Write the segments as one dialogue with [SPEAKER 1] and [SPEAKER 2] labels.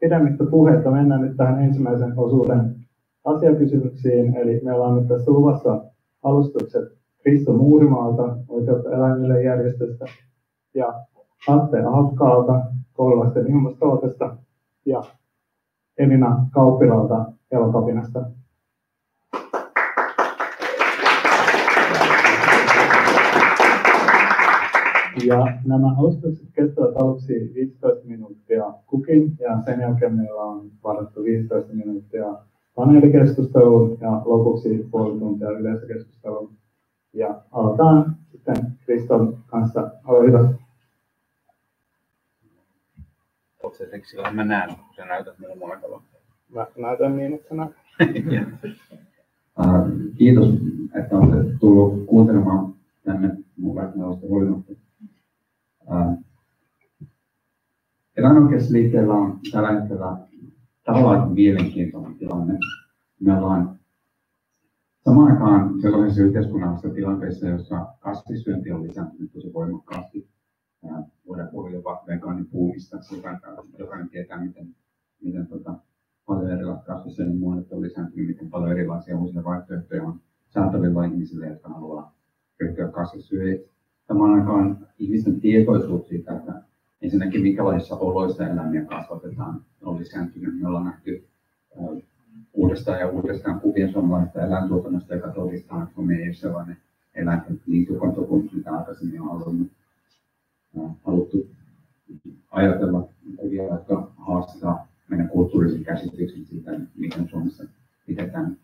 [SPEAKER 1] pidemmittä puheita mennään nyt tähän ensimmäisen osuuden asiakysymyksiin. Eli meillä on nyt tässä luvassa alustukset Kristo Muurimaalta, Oikeutta eläimille järjestöstä, ja Atte Hakkaalta, koululaisten ilmastootesta, ja Elina Kauppilalta Elokapinasta. Ja nämä alustukset kestävät aluksi 15 minuuttia kukin ja sen jälkeen meillä on varattu 15 minuuttia paneelikeskusteluun ja lopuksi puoli tuntia yleisökeskusteluun. Ja aloitetaan sitten Kriston kanssa. Ole hyvä.
[SPEAKER 2] Onko se että mä näen, kun sä näytät mulle
[SPEAKER 1] Mä näytän niin, että.
[SPEAKER 3] Kiitos, että olette tullut kuuntelemaan tänne mun huolimatta. Eläinoikeusliikkeellä on tällä hetkellä tavallaan mielenkiintoinen tilanne. Me ollaan samaan aikaan sellaisessa yhteiskunnallisessa tilanteessa, jossa kasvissyönti on lisääntynyt tosi voimakkaasti. Voidaan puhua jopa vegaanipuumista, jokainen tietää, miten, miten tota, paljon erilaiset kasvissyönnin muodot on lisääntynyt, miten paljon erilaisia uusia vaihtoehtoja on saatavilla ihmisille, jotka haluaa ryhtyä kasvissyöjiksi samaan aikaan ihmisten tietoisuus siitä, että ensinnäkin minkälaisissa oloissa eläimiä kasvatetaan, on lisääntynyt. Me ollaan nähty uudestaan ja uudestaan kuvien suomalaisesta eläintuotannosta, joka todistaa, että me ei ole sellainen eläinten liitukonto kuin mitä aikaisemmin on ollut. Haluttu ajatella kuvia, jotka haastetaan meidän kulttuurisen käsityksen siitä, miten Suomessa pidetään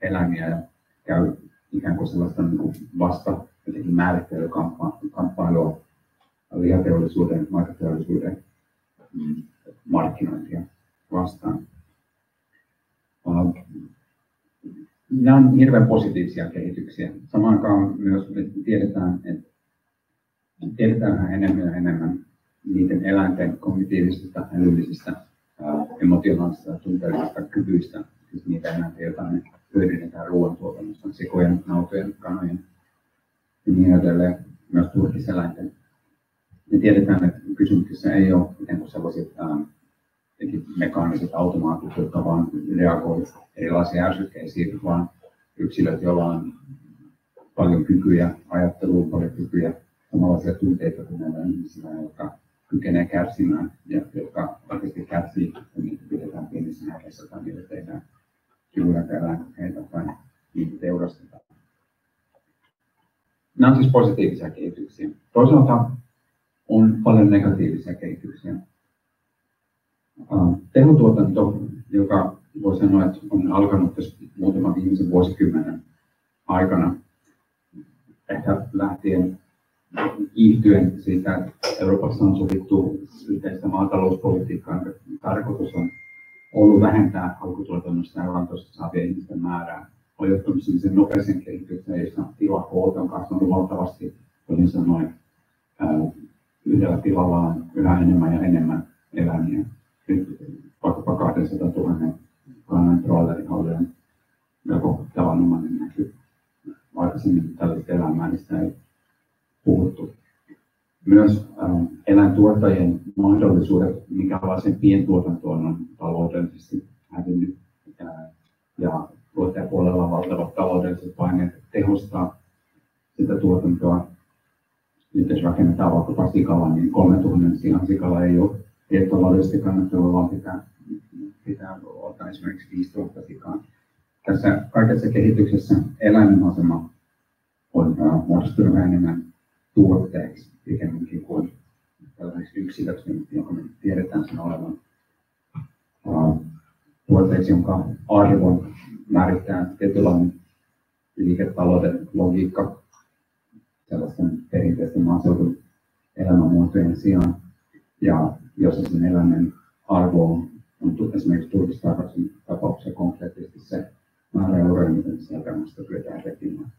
[SPEAKER 3] eläimiä ja käy ikään kuin sellaista niin vasta jotenkin määrittelykamppailua lihateollisuuden, maitoteollisuuden mm, markkinointia vastaan. Nämä on hirveän positiivisia kehityksiä. Samaan aikaan myös me tiedetään, että tiedetään enemmän ja enemmän niiden eläinten kognitiivisista, älyllisistä, emotionaalisista ja tunteellisista kyvyistä, siis niitä eläintä, joita me hyödynnetään ruoantuotannossa, sikojen, nautojen, kanojen ja niin edelleen, myös turkiseläinten. Me tiedetään, että kysymyksessä ei ole ikään kuin sellaiset ähm, mekaaniset automaatit, jotka vaan reagoivat erilaisiin ärsykkeisiin, vaan yksilöt, joilla on paljon kykyjä, ajatteluun paljon kykyjä, samanlaisia tunteita kuin näillä ihmisillä, jotka kykenevät kärsimään ja jotka oikeasti kärsii, ja niitä pidetään pienissä näkeissä tai niille tehdään kivuja tai niitä teurastetaan. Nämä on siis positiivisia kehityksiä. Toisaalta on paljon negatiivisia kehityksiä. Tehotuotanto, joka voi sanoa, että on alkanut tässä muutaman viimeisen vuosikymmenen aikana, ehkä lähtien kiihtyen siitä, että Euroopassa on sovittu yhteistä maatalouspolitiikkaa, tarkoitus on ollut vähentää alkutuotannosta ja elantosta saavien ihmisten määrää on johtanut sellaisen nopeisen kehitykseen, jossa tilakoot on kasvanut valtavasti, toisin sanoen yhdellä tilalla on yhä enemmän ja enemmän eläimiä. Nyt vaikkapa 200 000 kannan trailerihallien melko tavanomainen näky. Aikaisemmin tällaista eläinmääristä ei puhuttu. Myös ähm, eläintuottajien mahdollisuudet, minkälaisen pientuotantoon on taloudellisesti hävinnyt. Ja tuottajapuolella valtavat taloudelliset paineet tehostaa sitä tuotantoa. Nyt jos rakennetaan vaikkapa sikala, niin 3000 sijan sikala ei ole taloudellisesti kannattavaa, vaan pitää, pitää ottaa esimerkiksi 5000 sikaa. Tässä kaikessa kehityksessä eläimen asema on muodostunut enemmän tuotteeksi pikemminkin kuin tällaiseksi yksilöksi, jonka me tiedetään sen olevan. Tuotteeksi, jonka arvon määrittää tietynlainen liiketalouden logiikka sellaisten perinteisten maaseudun elämänmuotojen sijaan. Ja jos sen elämän arvo on, on esimerkiksi turkistarhauksen tapauksessa konkreettisesti se määrä euroja, miten sieltä kyetään tekemään.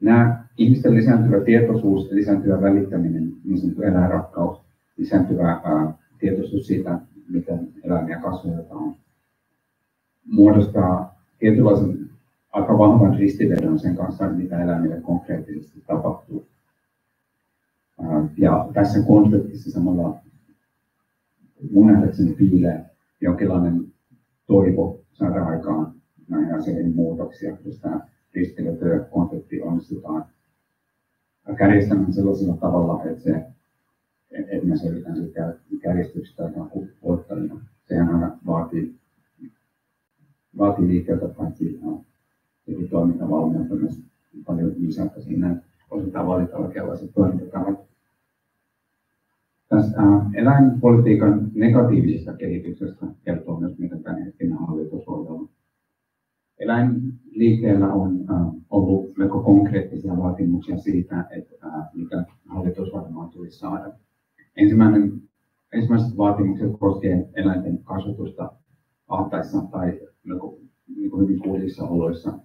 [SPEAKER 3] Nämä ihmisten lisääntyvä tietoisuus, lisääntyvä välittäminen, niin sanottu eläinrakkaus, lisääntyvä ää, tietoisuus siitä, miten eläimiä kasvatetaan, muodostaa tietynlaisen aika vahvan ristivedon sen kanssa, mitä eläimille konkreettisesti tapahtuu. Ja tässä konfliktissa samalla mun nähdäkseni piilee jonkinlainen toivo saada aikaan näihin asioihin muutoksia, jos tämä ristilötyökonsepti onnistutaan kärjistämään sellaisella tavalla, että se että me selvitään siitä kärjistyksestä tai voittajina. Sehän aina vaatii, vaatii liikkeeltä paitsi toimintavalmiutta myös paljon viisautta siinä, että osataan valita oikeanlaiset toimintatavat. Tästä eläinpolitiikan negatiivisesta kehityksestä kertoo myös, miten tämänhetkinen hallitus on Eläinliikkeellä on äh, ollut melko konkreettisia vaatimuksia siitä, että äh, mitä hallitus varmaan tulisi saada. Ensimmäinen, ensimmäiset vaatimukset koskee eläinten kasvatusta ahtaissa tai melko niin kuin hyvin kuulissa oloissa.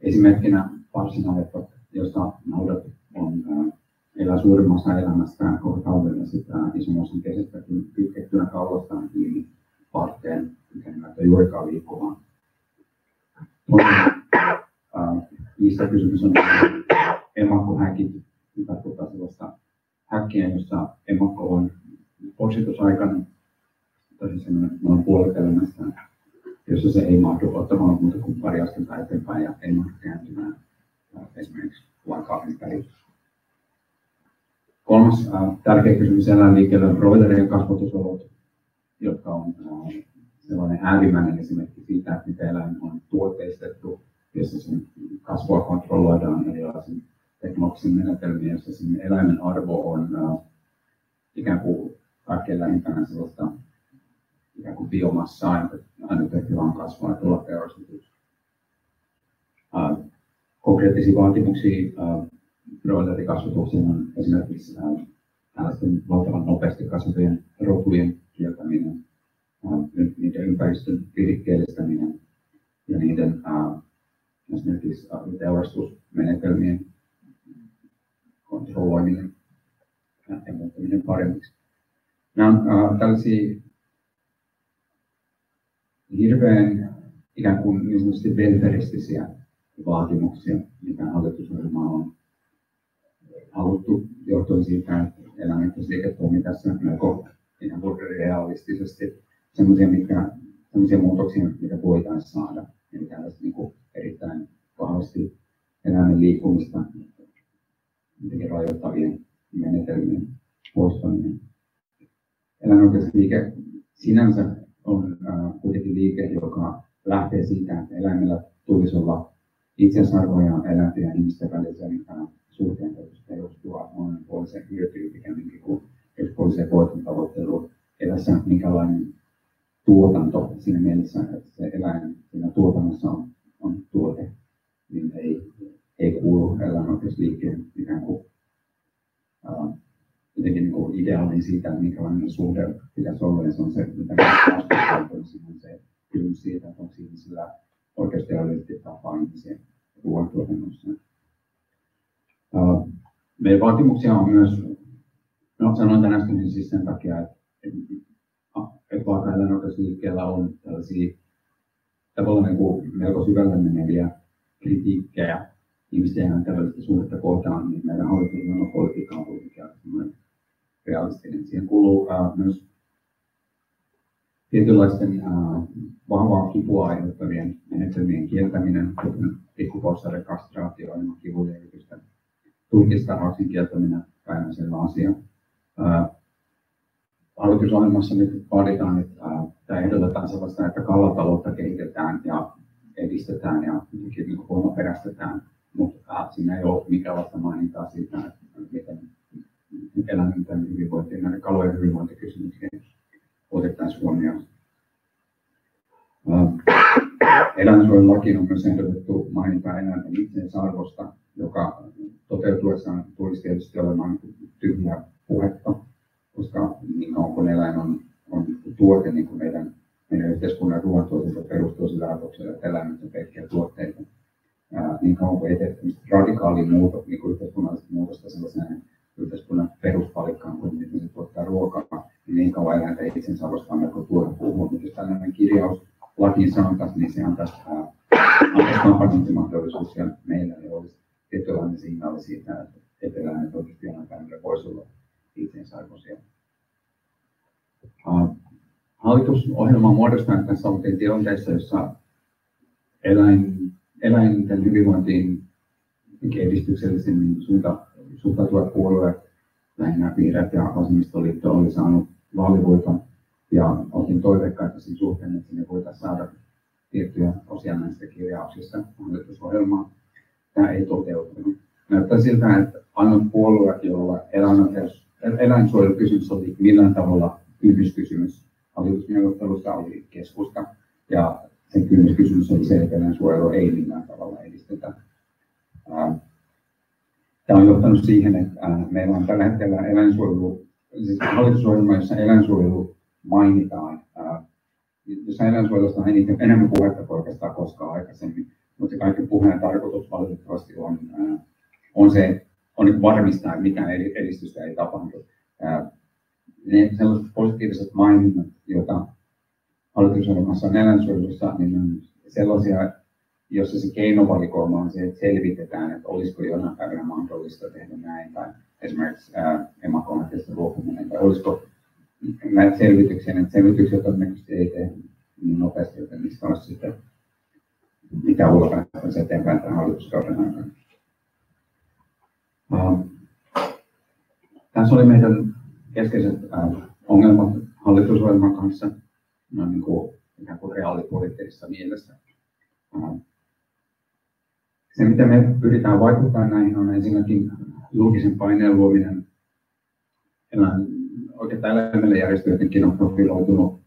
[SPEAKER 3] Esimerkkinä parsinavetat, jossa naudat on äh, elää suurimmassa elämästään koko talven sitä osan kesästä kytkettynä kaulastaan kiinni parteen, mikä näyttää juurikaan liikkumaan äh, niistä kysymys on emakkohäkit, mitä tuota sellaista häkkiä, jossa emakko on poksitusaikana, tai siis noin puolet elämästä, jossa se ei mahdu ottamaan muuta kuin pari askelta eteenpäin ja ei mahdu kääntymään esimerkiksi kahden välityksessä. Kolmas äh, tärkeä kysymys eläinliikkeelle on broilerien kasvatusolot, jotka on äh, sellainen äärimmäinen esimerkki siitä, että miten eläin on tuoteistettu, jossa sen kasvua kontrolloidaan erilaisin teknologisen menetelmiin, jossa sen eläimen arvo on ikään kuin kaikkein lähimpänä sellaista ikään kuin biomassaa, että aina tehty vaan kasvaa ja tulla teostetuksi. Uh, konkreettisia vaatimuksia uh, broilerikasvatuksiin on esimerkiksi uh, tällaisten valtavan nopeasti kasvavien rotujen kieltäminen, niiden ympäristön virikkeellistäminen ja niiden esimerkiksi teurastusmenetelmien kontrolloiminen ja muuttaminen paremmiksi. Nämä on tällaisia hirveän ikään kuin niin sanotusti welfaristisia vaatimuksia, mitä hallitusohjelma on haluttu johtuen siitä, että elämät liiketoimi tässä melko ihan realistisesti semmoisia, mitkä, semmoisia muutoksia, mitä voitaisiin saada. Eli tällaista niin kuin erittäin vahvasti eläimen liikkumista jotenkin rajoittavien menetelmien poistaminen. Eläinoikeusliike sinänsä on äh, kuitenkin liike, joka lähtee siitä, että eläimellä tulisi olla itseisarvo eläinten ja ihmisten välisen äh, suhteen perustua monipuoliseen hyötyyn pikemminkin kuin yksipuoliseen voiton tavoitteluun. Elässä minkälainen tuotanto siinä mielessä, että se eläin siinä tuotannossa on, on tuote, niin ei, ei kuulu eläinoikeusliikkeen ikään kuin uh, jotenkin niin kuin ideaaliin siitä, minkälainen suhde pitäisi olla, ja se on se, mitä on se kysymys siitä, että onko ihmisillä oikeasti realistisesti tapaa ihmisiä ruoantuotannossa. Meidän vaatimuksia on myös, no sanoin tänään siis sen takia, että että vaaka-eläinoikeusliikkeellä on tällaisia tavallaan niin kuin melko syvälle meneviä kritiikkejä ihmisten ja terveellistä suhdetta kohtaan, niin meidän hallituksen politiikka on kuitenkin realistinen. Siihen kuuluu uh, myös tietynlaisten uh, vahvaa kipua aiheuttavien menetelmien kieltäminen, kuten pikkuporsaiden kastraatio, ilman kivulievitystä, turkistarhauksen kieltäminen, päivänselvä asia. Uh, hallitusohjelmassa nyt vaaditaan, että tai ehdotetaan sellaista, että kalataloutta kehitetään ja edistetään ja niin voimaperästetään, mutta siinä ei ole minkäänlaista mainintaa siitä, että miten eläinten hyvinvointi, näiden kalojen hyvinvointikysymyksiä otettaisiin huomioon. Eläinsuojelulakiin on myös ehdotettu mainita eläinten itseisarvosta, joka toteutuessaan tulisi tietysti olemaan tyhjää puhetta koska niin kauan kun eläin on, on tuote, niin kuin meidän, meidän yhteiskunnan ruoantuotanto perustuu sillä ajatuksella, että eläimet on pelkkiä tuotteita, ää, niin kauan kuin ei tee radikaalia muuta, niin kuin yhteiskunnallista muutosta sellaiseen yhteiskunnan peruspalikkaan, kuin miten se tuottaa ruokaa, niin niin kauan eläintä itsensä arvostaa melko tuoda puhua. Mutta jos tällainen kirjaus lakiin sanotaan, niin se antaisi, mahdollisuuksia meillä, niin olisi tietynlainen signaali siitä, että eläimet oikeasti jonain päivänä voisi olla itsensä arvoisia. hallitusohjelma on muodostunut tässä oltiin tilanteessa, jossa eläin, eläinten hyvinvointiin edistyksellisemmin suunta, suhtautuvat puolueet, lähinnä vihreät ja vasemmistoliitto, oli saanut vaalivoiton ja oltiin toiveikkaita sen suhteen, että sinne voitaisiin saada tiettyjä osia näistä kirjauksista hallitusohjelmaa. Tämä ei toteutunut. Näyttää siltä, että ainut puolue, jolla eläinsuojelukysymys oli millään tavalla kynnyskysymys hallitusneuvottelussa oli keskusta. Ja sen kynnyskysymys oli se, että eläinsuojelu ei millään tavalla edistetä. Tämä on johtanut siihen, että meillä on tällä hetkellä eläinsuojelu, siis hallitusohjelma, jossa eläinsuojelu mainitaan. Jossa eläinsuojelusta on eniten, enemmän puhetta kuin oikeastaan koskaan aikaisemmin, mutta se kaikki puheen tarkoitus valitettavasti on, on se, on varmistaa, että mitään edistystä ei tapahdu. Ne sellaiset positiiviset maininnat, joita hallitusohjelmassa on eläinsuojelussa, niin on sellaisia, jossa se keinovalikoima on se, että selvitetään, että olisiko jonain päivänä mahdollista tehdä näin, tai esimerkiksi emakonatista luopuminen, tai olisiko näitä selvityksiä, että selvityksiä todennäköisesti ei tehdä niin nopeasti, joten niistä olisi sitten mitä ulkoa eteenpäin tämän hallituskauden aikana. Tässä oli meidän keskeiset uh, ongelmat hallitusohjelman kanssa no, niin kuin, ikään kuin reaalipoliittisessa mielessä. Se, mitä me pyritään vaikuttamaan näihin, on ensinnäkin julkisen paineen luominen. Oikeastaan eläimelle järjestö jotenkin on profiloitunut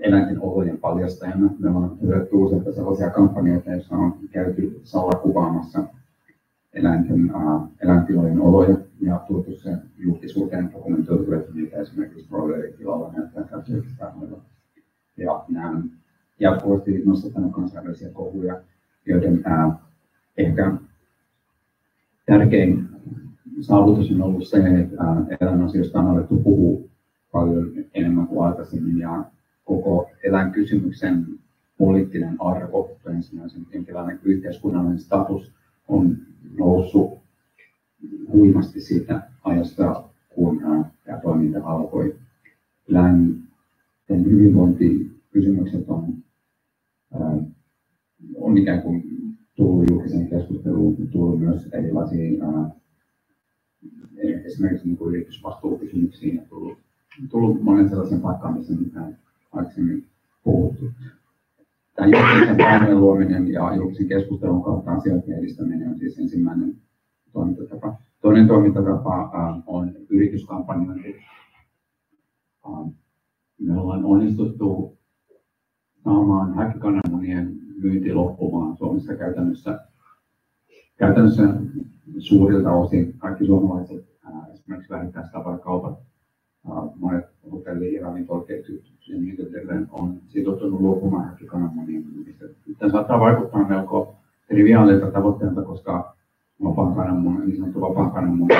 [SPEAKER 3] eläinten olojen paljastajana. Me ollaan hyödytty useita sellaisia kampanjoita, joissa on käyty salakuvaamassa eläinten, eläintilojen oloja ja tuotu se julkisuuteen dokumentoitu, että niitä esimerkiksi broileritilalla näyttää käytössä Ja nämä jatkuvasti nostetaan kansainvälisiä kohuja, joiden äh, ehkä tärkein saavutus on ollut se, että äh, eläinasioista on alettu puhua paljon enemmän kuin aikaisemmin ja koko eläinkysymyksen poliittinen arvo, ensimmäisen jonkinlainen yhteiskunnallinen status on noussut huimasti siitä ajasta, kun tämä toiminta alkoi. Eläinten hyvinvointikysymykset on, on ikään kuin tullut julkiseen keskusteluun, tullut myös erilaisia esimerkiksi niin yritysvastuukysymyksiin ja tullut, tullut monen sellaisen paikkaan, missä mitään aikaisemmin puhuttu. Tämä julkisen paineen luominen ja julkisen keskustelun kautta asioiden edistäminen on siis ensimmäinen toimintatapa. Toinen toimintatapa äh, on yrityskampanjointi. Äh, me ollaan onnistuttu saamaan häkkikananmunien myynti loppumaan Suomessa käytännössä, käytännössä suurilta osin. Kaikki suomalaiset äh, esimerkiksi vähittäistavarakaupat, monet hotelli- ja ravintolaketjut ja niin edelleen on sitoutunut luopumaan häkkikananmunien myynnistä. Tämä saattaa vaikuttaa melko triviaalilta tavoitteelta, koska vapaan kananmunan, niin sanottu vapaan kananmunan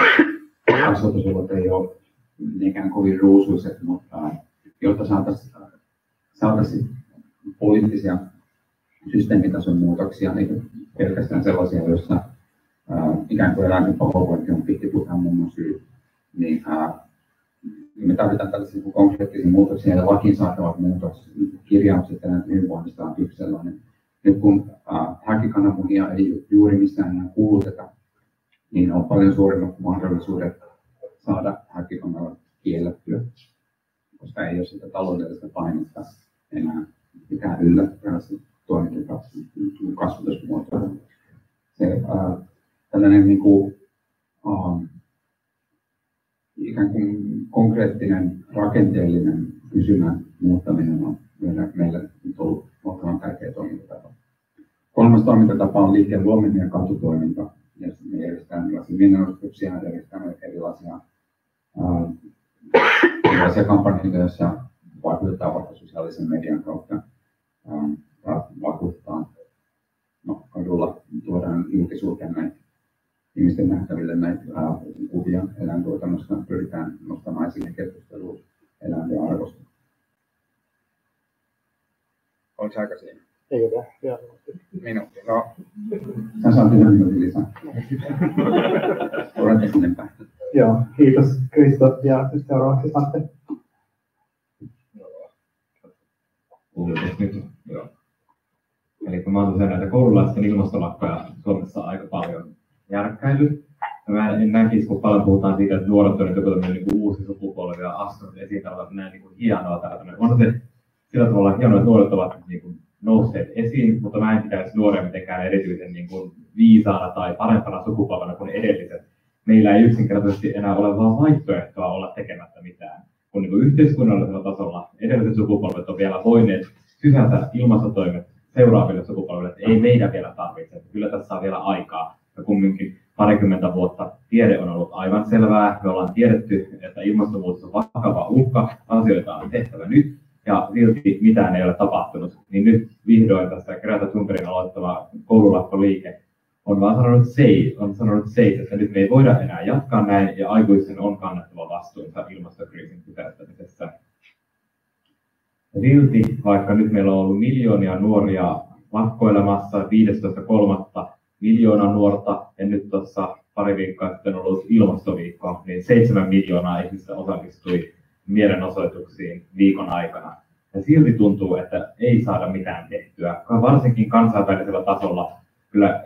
[SPEAKER 3] kasvatusolot ei ole niinkään kovin ruusuiset, mutta jotta saataisiin saataisi poliittisia systeemitason muutoksia, niin pelkästään sellaisia, joissa ää, ikään kuin eläinten pahoinvointi on pittiputaan muun syy, niin ää, me tarvitaan tällaisia niin konkreettisia muutoksia ja lakiin saatavat muutokset, kirjaukset ja hyvinvoinnista on yksi sellainen. Nyt kun äh, häkikananmunia ei juuri missään enää kuuluteta, niin on paljon suuremmat mahdollisuudet saada häkikanalla kiellettyä, koska ei ole sitä taloudellista painetta enää pitää yllä tällaista toimintaa kasvatusmuotoa. Se, äh, tällainen niin kuin, äh, ikään kuin konkreettinen rakenteellinen kysynnän muuttaminen on meillä, meillä nyt ollut valtavan tärkeä toimintatapa. Kolmas toimintatapa on liikkeen luominen ja katutoiminta. Ja me järjestetään erilaisia mielenosoituksia, järjestetään erilaisia, ää, erilaisia kampanjoita, joissa vaikutetaan vaikka sosiaalisen median kautta, ää, vakuuttaa no, kadulla, tuodaan julkisuuteen näitä ihmisten nähtäville näitä kuvia eläintuotannosta pyritään nostamaan esille keskusteluun eläinten arvosta.
[SPEAKER 2] Oliko aika siinä?
[SPEAKER 1] Ei ole.
[SPEAKER 2] Minuutti. No.
[SPEAKER 3] Sä saat yhden minuutin lisää. Olette sinne päin.
[SPEAKER 1] Joo, kiitos Kristo ja seuraavaksi Atte.
[SPEAKER 4] nyt. Joo. Eli kun mä oon tosiaan näitä koululaisten ilmastolakkoja Suomessa aika paljon järkkäily. Mä en näkisi, kun paljon puhutaan siitä, että nuoret on joku tämmöinen niin uusi sukupolvi ja astunut esiin tällä näin niin kuin hienoa tällainen. On se sillä tavalla hienoa, että nuoret ovat niin kuin nousseet esiin, mutta mä en pitäisi nuoria mitenkään erityisen niin kuin viisaana tai parempana sukupolvena kuin edelliset. Meillä ei yksinkertaisesti enää ole vaan vaihtoehtoa olla tekemättä mitään. Kun niin yhteiskunnallisella tasolla edelliset sukupolvet on vielä voineet sysätä ilmastotoimet seuraaville sukupolville, että ei meidän vielä tarvitse, kyllä tässä on vielä aikaa. Ja kumminkin parikymmentä vuotta tiede on ollut aivan selvää. Me ollaan tiedetty, että ilmastonmuutos on vakava uhka, asioita on tehtävä nyt, ja silti mitään ei ole tapahtunut. Niin nyt vihdoin tässä Greta Thunbergin aloittava koululakkoliike on vaan sanonut sei, on sanonut seis, että nyt me ei voida enää jatkaa näin, ja aikuisten on kannettava vastuunsa ilmastokriisin pysäyttämisessä. Silti, vaikka nyt meillä on ollut miljoonia nuoria lakkoilemassa 15.3. miljoona nuorta, ja nyt tuossa pari viikkoa sitten ollut ilmastoviikko, niin seitsemän miljoonaa ihmistä osallistui mielenosoituksiin viikon aikana. Ja silti tuntuu, että ei saada mitään tehtyä. Varsinkin kansainvälisellä tasolla kyllä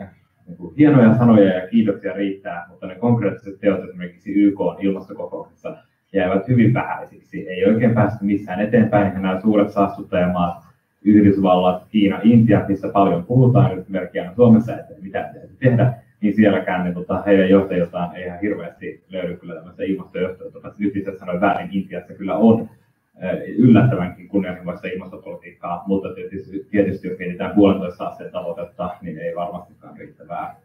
[SPEAKER 4] niin kuin, hienoja sanoja ja kiitoksia riittää, mutta ne konkreettiset teot esimerkiksi YK on ilmastokokouksessa jäävät hyvin vähäisiksi. Ei oikein päästy missään eteenpäin. Ja nämä suuret saastuttajamaat, Yhdysvallat, Kiina, Intia, missä paljon puhutaan, nyt merkkiä Suomessa, että mitä tehdä, niin sielläkään niin, tota, heidän johtajiltaan ei ihan hirveästi löydy kyllä tämmöistä ilmastojohtajuutta. Nyt itse sanoin väärin, Intiassa kyllä on yllättävänkin kunnianhimoista ilmastopolitiikkaa, mutta tietysti, tietysti jos mietitään puolentoista asteen tavoitetta, niin ei varmastikaan riittävää.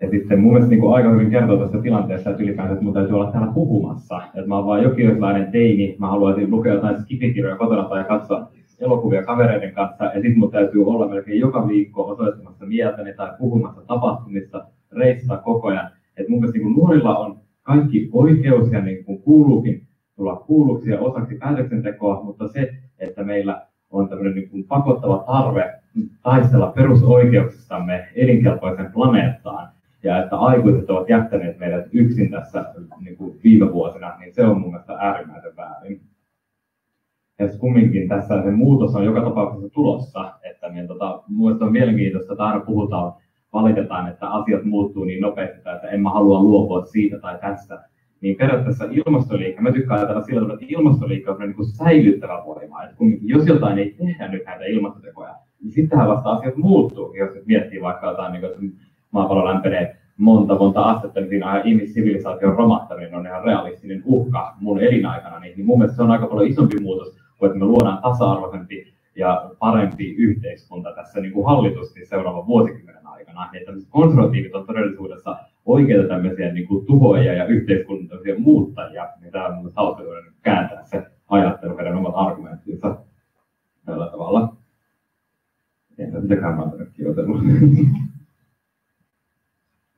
[SPEAKER 4] Ja sitten mun mielestä niin kuin aika hyvin kertoo tästä tilanteesta, että ylipäänsä että mun täytyy olla täällä puhumassa. Että mä oon vaan jokinlainen teini, mä haluaisin lukea jotain skipikirjoja kotona tai katsoa elokuvia kavereiden kanssa, ja sitten mun täytyy olla melkein joka viikko osoittamassa mieltäni tai puhumassa tapahtumista, reissata koko ajan. Et mun mielestä niin nuorilla on kaikki oikeus ja niin kuin kuuluukin tulla kuulluksi ja osaksi päätöksentekoa, mutta se, että meillä on tämmöinen niin kuin pakottava tarve taistella perusoikeuksistamme elinkelpoisen planeettaan, ja että aikuiset ovat jättäneet meidät yksin tässä niin kuin viime vuosina, niin se on mun mielestä äärimmäisen väärin. Ja kumminkin tässä se muutos on joka tapauksessa tulossa, että niin, tota, mielestäni on mielenkiintoista, että aina puhutaan, valitetaan, että asiat muuttuu niin nopeasti, että en mä halua luopua siitä tai tästä. Niin periaatteessa ilmastoliike, mä tykkään ajatella sillä tavalla, että ilmastoliike on niin kuin säilyttävä voima. Että kun, jos jotain ei tehdä nyt näitä ilmastotekoja, niin sittenhän vasta asiat muuttuu. Jos miettii vaikka jotain, niin kuin, maapallo lämpenee monta monta astetta, niin siinä ihmissivilisaation romahtaminen on ihan realistinen uhka mun elinaikana. Niin, niin mun mielestä se on aika paljon isompi muutos kuin että me luodaan tasa-arvoisempi ja parempi yhteiskunta tässä niin kuin hallitusti seuraavan vuosikymmenen aikana. Niin että konservatiivit on todellisuudessa oikeita tämmöisiä niin kuin tuhoja ja yhteiskunnallisia muuttajia, niin tämä on mun kääntää se ajattelu heidän omat argumenttinsa tällä tavalla. Entä sitäkään mä oon kirjoitellut.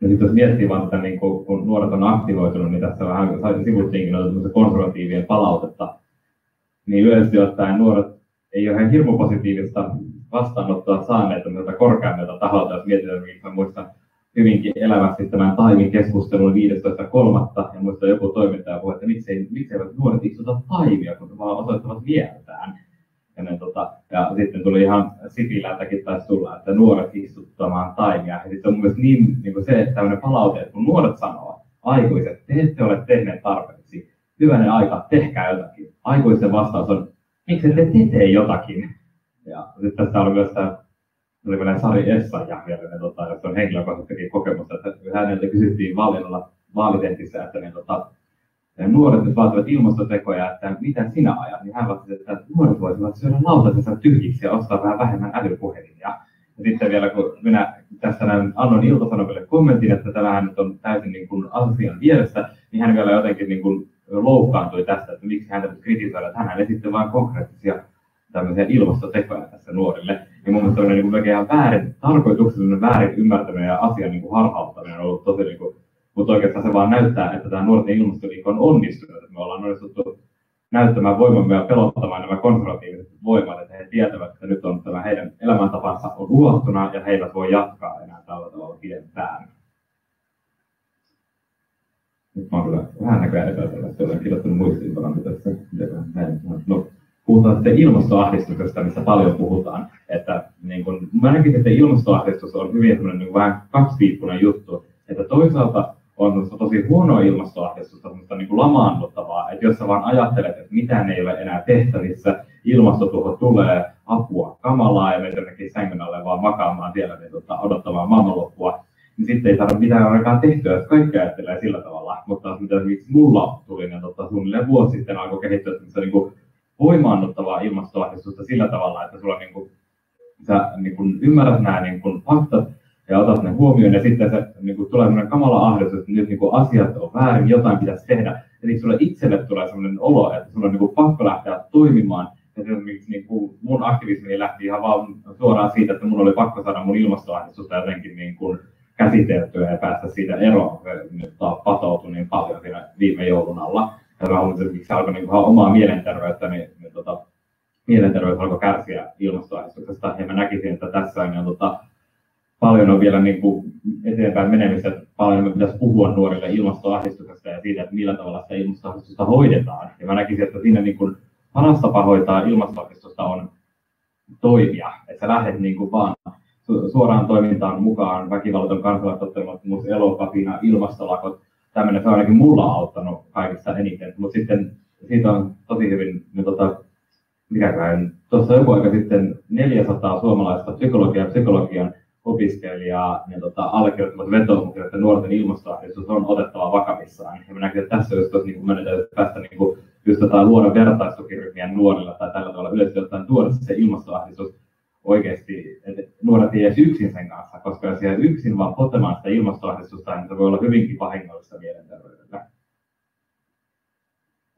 [SPEAKER 4] Ja sitten jos miettii vaan että niin kun, kun nuoret on aktivoitunut, niin tässä vähän sivuttiinkin noita konservatiivien palautetta, niin yleisesti ottaen nuoret ei ole ihan hirmu positiivista vastaanottoa saaneet tämmöiltä korkeammilta taholta, jos mietitään, että mä muistan hyvinkin elävästi tämän Taimin keskustelun 15.3. ja muistan joku toimittaja puhui, että miksei, miksei nuoret istuta Taimia, kun vaan osoittavat mieltään. Ne, tota, ja sitten tuli ihan Sipilältäkin taisi tulla, että nuoret istuttamaan taimia. Ja sitten on myös niin, niin kuin se, että tämmöinen palaute, että kun nuoret sanoo, aikuiset, te ette ole tehneet tarpeeksi, hyvänen aika, tehkää jotakin. Aikuisten vastaus on, miksi te te tee jotakin? Ja sitten tässä oli myös tämä oli vielä Sari Essa vielä, tota, jos on henkilökohtaisesti kokemusta, että häneltä kysyttiin vaalilla, vaalitentissä, että ne, tota, ja nuoret nyt vaativat ilmastotekoja, että mitä sinä ajat, niin hän vastasi, että nuoret voisivat syödä lautasensa tyhjiksi ja ostaa vähän vähemmän älypuhelimia. Ja sitten vielä kun minä tässä näin annoin iltasanomille kommentin, että tämähän nyt on täysin niin kuin asian vieressä, niin hän vielä jotenkin niin kuin loukkaantui tästä, että miksi häntä nyt kritisoida, että hän esitti vain konkreettisia tämmöisiä ilmastotekoja tässä nuorille. Ja mun mielestä niin kuin ihan väärin, tarkoituksellinen väärin ymmärtäminen ja asian niin kuin harhauttaminen on ollut tosi niin kuin mutta oikeastaan se vaan näyttää, että tämä nuorten ilmastoliike on onnistunut. Me ollaan onnistuttu näyttämään voimamme ja pelottamaan nämä konservatiiviset voimat, että he tietävät, että nyt on tämä heidän elämäntapansa on uhattuna ja he eivät voi jatkaa enää tällä tavalla pidempään. Nyt mä oon kyllä vähän näköjään epäselvästi, olen kirjoittanut muistiinpanoja tässä. No, puhutaan sitten ilmastoahdistuksesta, missä paljon puhutaan. Että niin kun, mä näkisin, että ilmastoahdistus on hyvin niin vähän kaksipiippunen juttu. Että toisaalta on tosi huonoa ilmastoahdistusta, semmoista niin lamaannuttavaa, että jos sä vaan ajattelet, että mitään ei ole enää tehtävissä, ilmastotuho tulee, apua, kamalaa ja meitä jonnekin sängyn alle vaan makaamaan siellä niin, tota, odottamaan maailmanloppua, niin sitten ei saada mitään ainakaan tehtyä, jos kaikki ajattelee sillä tavalla. Mutta mitä esimerkiksi mulla tuli, niin tota, suunnilleen vuosi sitten alkoi kehittyä niin kuin voimaannuttavaa ilmastoahdistusta sillä tavalla, että sulla niin kuin, sä niin kuin ymmärrät nämä niin kuin faktat ja otat ne huomioon, ja sitten se niin kuin, tulee sellainen kamala ahdistus, että nyt niin kuin, asiat on väärin, jotain pitäisi tehdä. Eli sulle itselle tulee sellainen olo, että sulla on niin kuin, pakko lähteä toimimaan. Esimerkiksi niin kuin, mun aktivismi lähti ihan vaan suoraan siitä, että mun oli pakko saada mun ilmastoahdistusta jotenkin niin kuin, käsiteltyä ja päästä siitä eroon. Nyt patoutui niin paljon siinä viime joulun alla. Ja mä haluan, että se alkoi niin kuin, omaa mielenterveyttä, niin, niin tota, mielenterveys alkoi kärsiä ilmastoahdistuksesta. Ja mä näkisin, että tässä on niin, tota, paljon on vielä niin kuin eteenpäin menemistä, että paljon me pitäisi puhua nuorille ilmastoahdistuksesta ja siitä, että millä tavalla sitä ilmastoahdistusta hoidetaan. Ja mä näkisin, että siinä niin kuin paras tapa hoitaa ilmastoahdistusta on toimia, että sä lähdet niin kuin vaan suoraan toimintaan mukaan, väkivallaton kansalaistottelemattomuus, elokapina, ilmastolakot, tämmöinen, se on ainakin mulla auttanut kaikista eniten, mutta sitten siitä on tosi hyvin, niin tota, mikäkään, tuossa joku aika sitten 400 suomalaista psykologian psykologian opiskelijaa niin tota, allekirjoittamat vetoomukset, että nuorten ilmastoahdistus on otettava vakavissaan. Ja mä näkisin, että tässä just niin meidän päästä niin kuin, just jotain luoda vertaistukiryhmiä nuorilla tai tällä tavalla yleisesti ottaen tuoda se ilmastoahdistus oikeasti, että nuoret ei edes yksin sen kanssa, koska jos jää yksin vaan potemaan sitä ilmastoahdistusta, niin se voi olla hyvinkin vahingollista mielenterveydelle.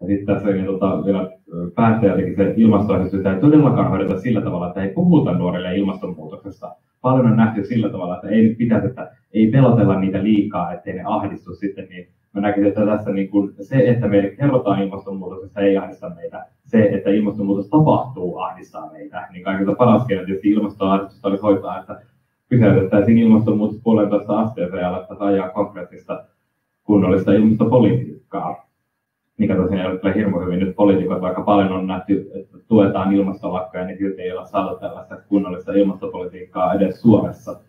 [SPEAKER 4] Ja sitten tässä niin, tota, vielä päättäjällekin se ilmastoahdistus ei todellakaan hoideta sillä tavalla, että ei puhuta nuorille ilmastonmuutoksesta, paljon on nähty sillä tavalla, että ei nyt pitäisi, että ei pelotella niitä liikaa, ettei ne ahdistu sitten, niin mä näkisin, että tässä niin kuin se, että meille kerrotaan ilmastonmuutoksesta, ei ahdista meitä. Se, että ilmastonmuutos tapahtuu, ahdistaa meitä. Niin kaikilta paras keino tietysti ilmastoahdistusta olisi hoitaa, että pysäytettäisiin ilmastonmuutos puolentoista asteeseen ja alettaisiin ajaa konkreettista kunnollista ilmastopolitiikkaa mikä tosiaan ei ole kyllä hirmu hyvin. Nyt poliitikot vaikka paljon on nähty, että tuetaan ilmastolakkoja, niin silti ei ole saatu tällaista kunnollista ilmastopolitiikkaa edes Suomessa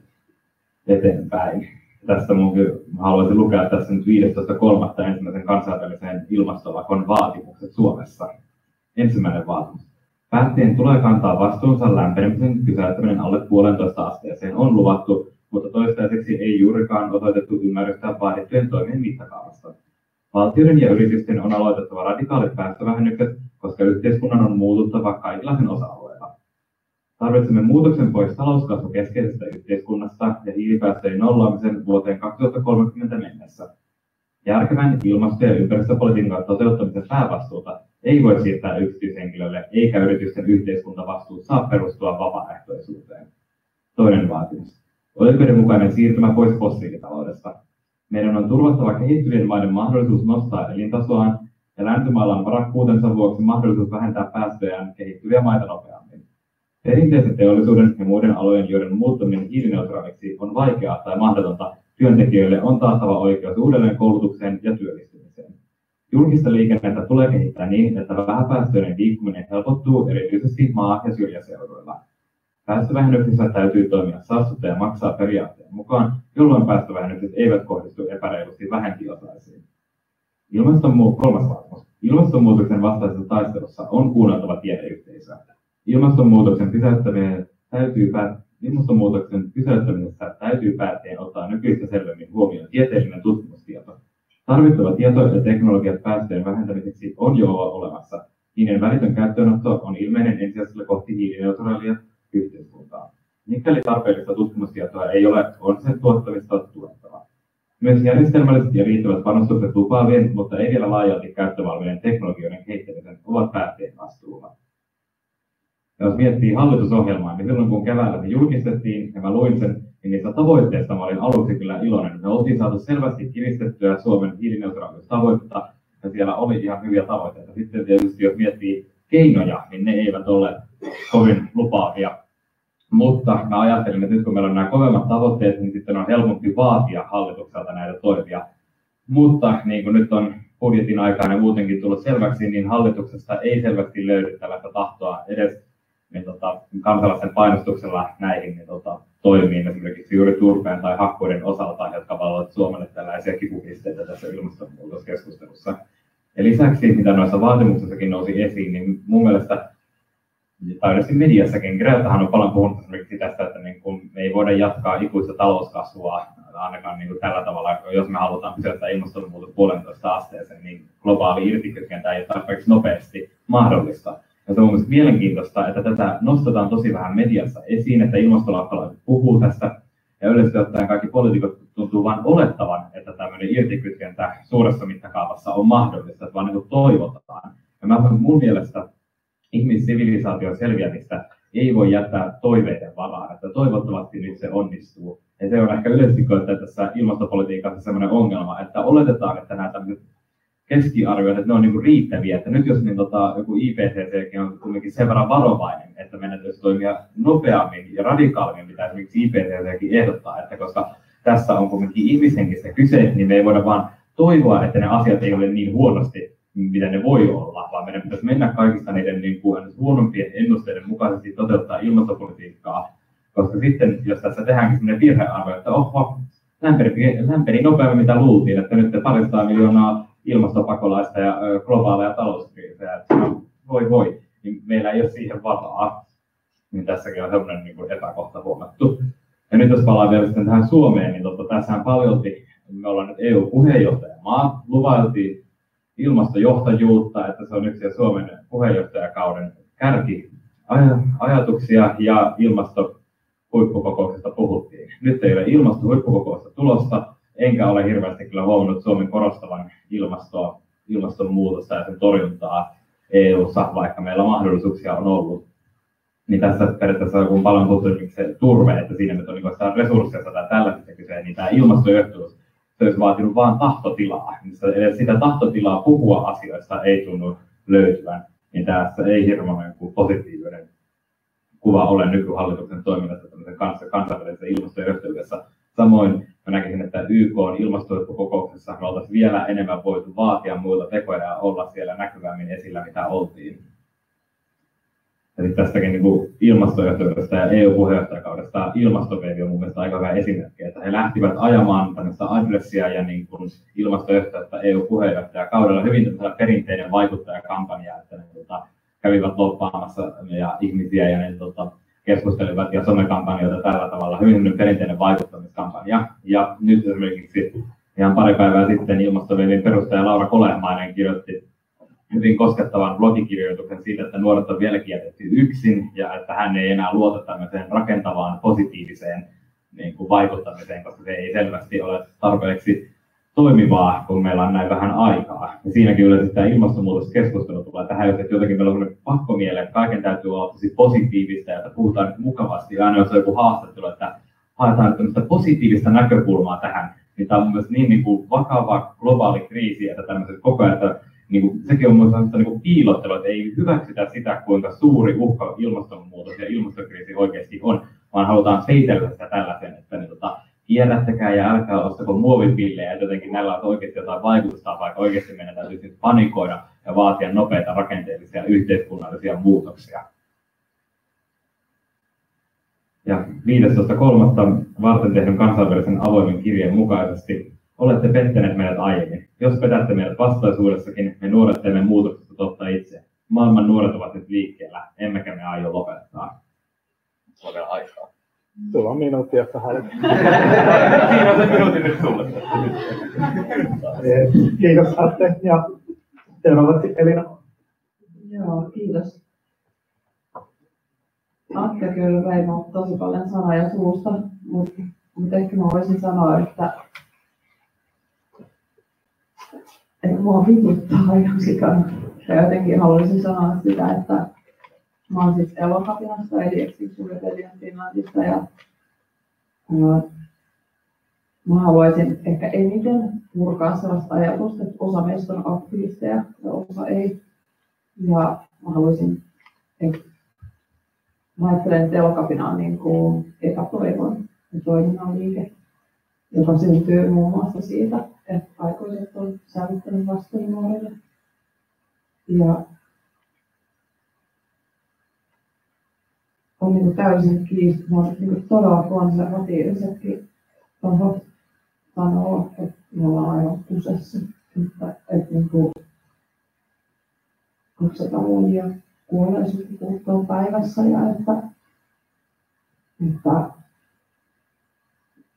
[SPEAKER 4] eteenpäin. Tästä munkin haluaisin lukea tässä nyt 15.3. ensimmäisen kansainvälisen ilmastolakon vaatimukset Suomessa. Ensimmäinen vaatimus. Päättäjien tulee kantaa vastuunsa lämpenemisen pysäyttäminen alle puolentoista asteeseen on luvattu, mutta toistaiseksi ei juurikaan osoitettu ymmärrystä vaadittujen toimien mittakaavasta. Valtioiden ja yritysten on aloitettava radikaalit päästövähennykset, koska yhteiskunnan on muututtava kaikilla sen osa-alueilla. Tarvitsemme muutoksen pois talouskasvukeskeisestä yhteiskunnasta ja hiilipäästöjen nollaamisen vuoteen 2030 mennessä. Järkevän ilmasto- ja ympäristöpolitiikan toteuttamisen päävastuuta ei voi siirtää yksityishenkilölle, eikä yritysten yhteiskuntavastuut saa perustua vapaaehtoisuuteen. Toinen vaatimus. Oikeudenmukainen siirtymä pois fossiilitaloudesta. Meidän on turvattava kehittyvien maiden mahdollisuus nostaa elintasoaan ja länsimailla on varakkuutensa vuoksi mahdollisuus vähentää päästöjään kehittyviä maita nopeammin. Perinteisen teollisuuden ja muiden alojen, joiden muuttuminen hiilineutraaliksi on vaikeaa tai mahdotonta, työntekijöille on taattava oikeus uudelleen koulutukseen ja työllistymiseen. Julkista liikennettä tulee kehittää niin, että vähäpäästöinen liikkuminen helpottuu erityisesti maa- ja syrjäseuduilla. Päästövähennyksissä täytyy toimia saastuttaja maksaa periaatteen mukaan, jolloin päästövähennykset eivät kohdistu epäreilusti vähempiosaisiin. Ilmastonmu- kolmas vaatimus. Ilmastonmuutoksen vastaisessa taistelussa on kuunneltava tiedeyhteisöä. Ilmastonmuutoksen pysäyttäminen täytyy päät- Ilmastonmuutoksen pysäyttämisessä täytyy päättäjien ottaa nykyistä selvemmin huomioon tieteellinen tutkimustieto. Tarvittava tieto ja teknologiat päästöjen vähentämiseksi on jo olemassa. Niiden välitön käyttöönotto on ilmeinen ensisijaisella kohti hiilineutraalia yhteiskuntaa. Mikäli tarpeellista tutkimustietoa ei ole, on sen tuottamista tuettava. Myös järjestelmälliset ja riittävät panostukset lupaavien, mutta ei vielä laajalti käyttövalmiiden teknologioiden kehittämisen ovat päättäjien vastuulla. Ja jos miettii hallitusohjelmaa, niin silloin kun keväällä se julkistettiin ja mä luin sen, niin niistä tavoitteista mä olin aluksi kyllä iloinen. Me oltiin saatu selvästi kiristettyä Suomen hiilineutraaliustavoitetta ja siellä oli ihan hyviä tavoitteita. Sitten tietysti jos miettii keinoja, niin ne eivät ole kovin lupaavia. Mutta mä ajattelin, että nyt kun meillä on nämä kovemmat tavoitteet, niin sitten on helpompi vaatia hallitukselta näitä toimia. Mutta niin kuin nyt on budjetin aikana muutenkin tullut selväksi, niin hallituksesta ei selvästi löydy tällaista tahtoa edes niin tota, kansalaisen painostuksella näihin niin tota, toimiin, esimerkiksi juuri turpeen tai hakkuiden osalta, jotka valovat Suomelle tällaisia kipupisteitä tässä ilmastonmuutoskeskustelussa. Ja lisäksi, mitä noissa vaatimuksissakin nousi esiin, niin mun mielestä tai mediassakin, Gretahan on paljon puhunut esimerkiksi tästä, että niin kun me ei voida jatkaa ikuista talouskasvua ainakaan niin kuin tällä tavalla, jos me halutaan pysäyttää ilmastonmuutos puolentoista asteeseen, niin globaali irtikytkentä ei tarpeeksi nopeasti mahdollista. Ja se on mielestäni mielenkiintoista, että tätä nostetaan tosi vähän mediassa esiin, että ilmastolainsäädäntö puhuu tästä, ja yleisesti ottaen kaikki poliitikot tuntuu vain olettavan, että tämmöinen irtikytkentä suuressa mittakaavassa on mahdollista, että vaan niin toivotaan. Ja mä, mun mielestä ihmissivilisaation selviämistä ei voi jättää toiveiden varaan, että toivottavasti nyt se onnistuu. Ja se on ehkä yleisesti tässä ilmastopolitiikassa sellainen ongelma, että oletetaan, että nämä tämmöiset keskiarvioita, että ne on niin riittäviä. Että nyt jos niin tota, joku IPCC on kuitenkin sen verran varovainen, että meidän täytyy toimia nopeammin ja radikaalimmin, mitä esimerkiksi IPCCkin ehdottaa, että koska tässä on kuitenkin ihmishenkistä kyse, niin me ei voida vaan toivoa, että ne asiat ei ole niin huonosti, mitä ne voi olla, vaan meidän pitäisi mennä kaikista niiden niin kuin, huonompien ennusteiden mukaisesti toteuttaa ilmastopolitiikkaa, koska sitten, jos tässä tehdäänkin sellainen virhearvio, että oho, lämperi, lämperi nopeammin mitä luultiin, että nyt parisataa miljoonaa ilmastopakolaista ja globaaleja talouskriisejä, että voi voi, niin meillä ei ole siihen varaa. Niin tässäkin on sellainen niin kuin epäkohta huomattu. Ja nyt jos palaan vielä sitten tähän Suomeen, niin totta, paljolti, me ollaan nyt EU-puheenjohtajamaa, luvailtiin ilmastojohtajuutta, että se on yksi Suomen puheenjohtajakauden kärki ajatuksia ja ilmasto huippukokouksesta puhuttiin. Nyt ei ole ilmastohuippukokousta tulosta, enkä ole hirveästi kyllä huomannut Suomen korostavan ilmastoa, ilmastonmuutosta ja sen torjuntaa EU-ssa, vaikka meillä mahdollisuuksia on ollut. Niin tässä periaatteessa kun paljon puhuttu se turve, että siinä nyt on niin resursseja tai tällaisista kyse, niin tämä ilmastojohtajuus se olisi vaatinut vain tahtotilaa. Eli sitä tahtotilaa puhua asioista ei tunnu löytyvän, niin tässä ei hirveän positiivinen kuva ole nykyhallituksen toiminnasta kanssa kansainvälisessä ilmastoyhteydessä. Samoin mä näkisin, että YK on ilmastohuippukokouksessa me oltaisiin vielä enemmän voitu vaatia muilta tekoja ja olla siellä näkyvämmin esillä, mitä oltiin. Eli tästäkin niin kuin ilmastojohtajuudesta ja EU-puheenjohtajakaudesta ilmastoveivi on mun mielestä aika hyvä esimerkki, että he lähtivät ajamaan tämmöistä adressia ja niin kuin ilmastojohtajuutta EU-puheenjohtajakaudella hyvin perinteinen vaikuttajakampanja, että ne tota, kävivät loppaamassa ja ihmisiä ja ne tota, keskustelivat ja somekampanjoita tällä tavalla, hyvin perinteinen vaikuttamiskampanja. Ja nyt esimerkiksi ihan pari päivää sitten ilmastoveivin perustaja Laura Kolehmainen kirjoitti hyvin koskettavan blogikirjoituksen siitä, että nuoret on vieläkin jätetty yksin ja että hän ei enää luota tämmöiseen rakentavaan positiiviseen niin kuin vaikuttamiseen, koska se ei selvästi ole tarpeeksi toimivaa, kun meillä on näin vähän aikaa. Ja siinäkin yleensä tämä ilmastonmuutoskeskustelu tulee tähän, että jotenkin meillä on pakkomiele, että kaiken täytyy olla tosi positiivista ja että puhutaan mukavasti. Ja aina jos on joku haastattelu, että haetaan tämmöistä positiivista näkökulmaa tähän, niin tämä on myös niin, niin kuin vakava globaali kriisi, että tämmöiset koko ajan, että niin kuin, sekin on myös niin kuin piilottelu, että ei hyväksytä sitä, kuinka suuri uhka ilmastonmuutos ja ilmastokriisi oikeasti on, vaan halutaan peitellä sitä tällaisen, että niin, tota, kierrättäkää ja älkää ostako muovipillejä, että jotenkin näillä on oikeasti jotain vaikutusta, vaikka oikeasti meidän täytyy sitten panikoida ja vaatia nopeita rakenteellisia yhteiskunnallisia muutoksia. Ja 15.3. varten tehdyn kansainvälisen avoimen kirjeen mukaisesti olette pettäneet meidät aiemmin. Jos petätte meidät vastaisuudessakin, me nuoret teemme muutoksesta totta itse. Maailman nuoret ovat nyt liikkeellä, emmekä me aio lopettaa.
[SPEAKER 2] Se on vielä aikaa.
[SPEAKER 1] Sulla on minuutti, jotta hänet.
[SPEAKER 4] Siinä on se minuutti nyt sulle.
[SPEAKER 1] Kiitos Atte ja seuraavaksi Elina.
[SPEAKER 5] Joo, kiitos. Atte kyllä vei tosi paljon sanoja suusta, mutta, mutta ehkä mä voisin sanoa, että että mua vituttaa ihan sikana. Ja jotenkin haluaisin sanoa sitä, että mä oon siis elokapinasta, eli Extinction Rebellion Finlandista, ja ää, mä haluaisin ehkä eniten purkaa sellaista ajatusta, että osa meistä on aktivisteja ja osa ei. Ja mä haluaisin, että mä ajattelen, että elokapina on niin kuin epätoivon ja toiminnan liike, joka syntyy muun muassa siitä, että aikuiset on säilyttänyt vastuun nuorille. Ja on niin täysin kiistämättä, niin todella konservatiivisetkin tahot sanoo, että me ollaan aivan kusessa. Että, että niin kuin 200 vuotia kuolee sukupuuttoon päivässä ja että, että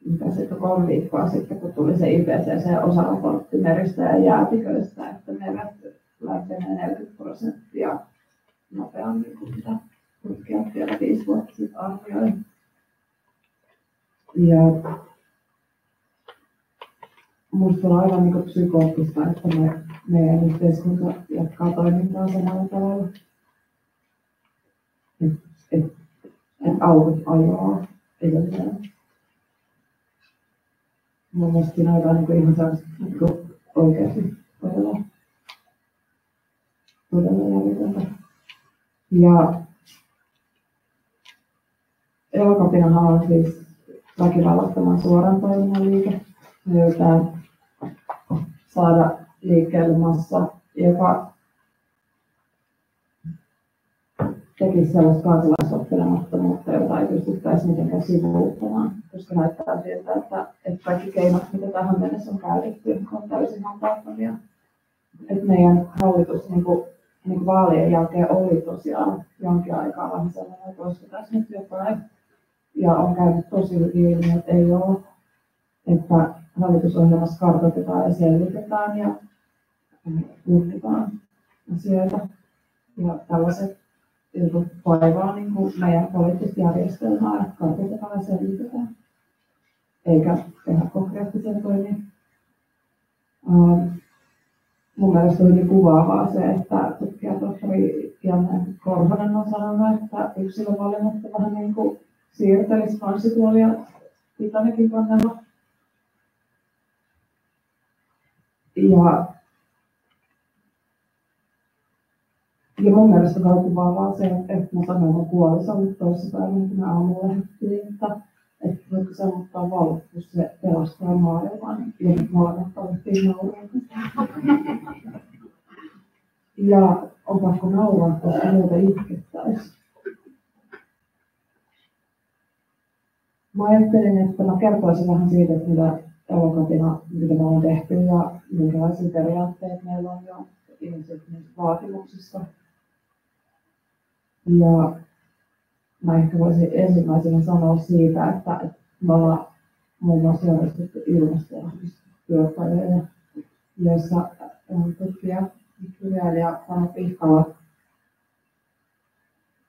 [SPEAKER 5] mitä sitten kolme viikkoa sitten, kun tuli se IPCC-osaraportti meristä ja jäätiköistä, että meret lämpenee 40 prosenttia nopeammin kuin mitä tutkijat vielä viisi vuotta sitten arvioi. Ja minusta on aivan niin psykoottista, että me, meidän yhteiskunta jatkaa toimintaa samalla tavalla. Että et, et autot ajoaa edelleen. Mun mielestä on jotain niin ihan sellaista niin oikeasti todella, todella jäljitöntä. Ja Elokapinahan on siis väkivallattoman suoran toiminnan liike. Me saada liikkeelle massa, joka tekisi sellaista kansalaisoppelemattomuutta, jota ei pystyttäisi mitenkään sivuuttamaan, koska näyttää siltä, että, että kaikki keinot, mitä tähän mennessä on käytetty, on täysin hankaattomia. Että meidän hallitus niin kuin, niin kuin vaalien jälkeen oli tosiaan jonkin aikaa vähän sellainen, että olisiko tässä nyt jotain. Ja on käynyt tosi hyvin ilmi, että ei ole. Että hallitusohjelmassa kartoitetaan ja selvitetään ja tutkitaan asioita. Ja tällaiset vaivaa niin meidän poliittista järjestelmää, että kartoitetaan ja selvitetään. Eikä tehdä konkreettisia toimia. Um, mun mielestä on kuvaavaa se, että tutkija tohtori Janne Korhonen on sanonut, että yksilövalinnat vähän niin kuin siirtelisi kansituolia Titanikin kannella. Ja, ja mun mielestä on kuvaavaa se, että mä sanoin mun puolisolle toisessa päivänä, kun mä aamulla lähdettiin, että, että saavuttaa valot, jos se pelastaa maailman, ja nyt molemmat tavattiin nauraa. Ja on pakko nauraa, koska muuta itkettäisiin. Mä ajattelin, että mä kertoisin vähän siitä, että mitä elokatina, mitä me ollaan tehty ja minkälaisia periaatteet meillä on jo ihmiset vaatimuksista. Ja mä ehkä voisin ensimmäisenä sanoa siitä, että, me ollaan muun muassa järjestetty ilmastotyöpajoja, joissa tutkija, kirjailija Pano Pihkala,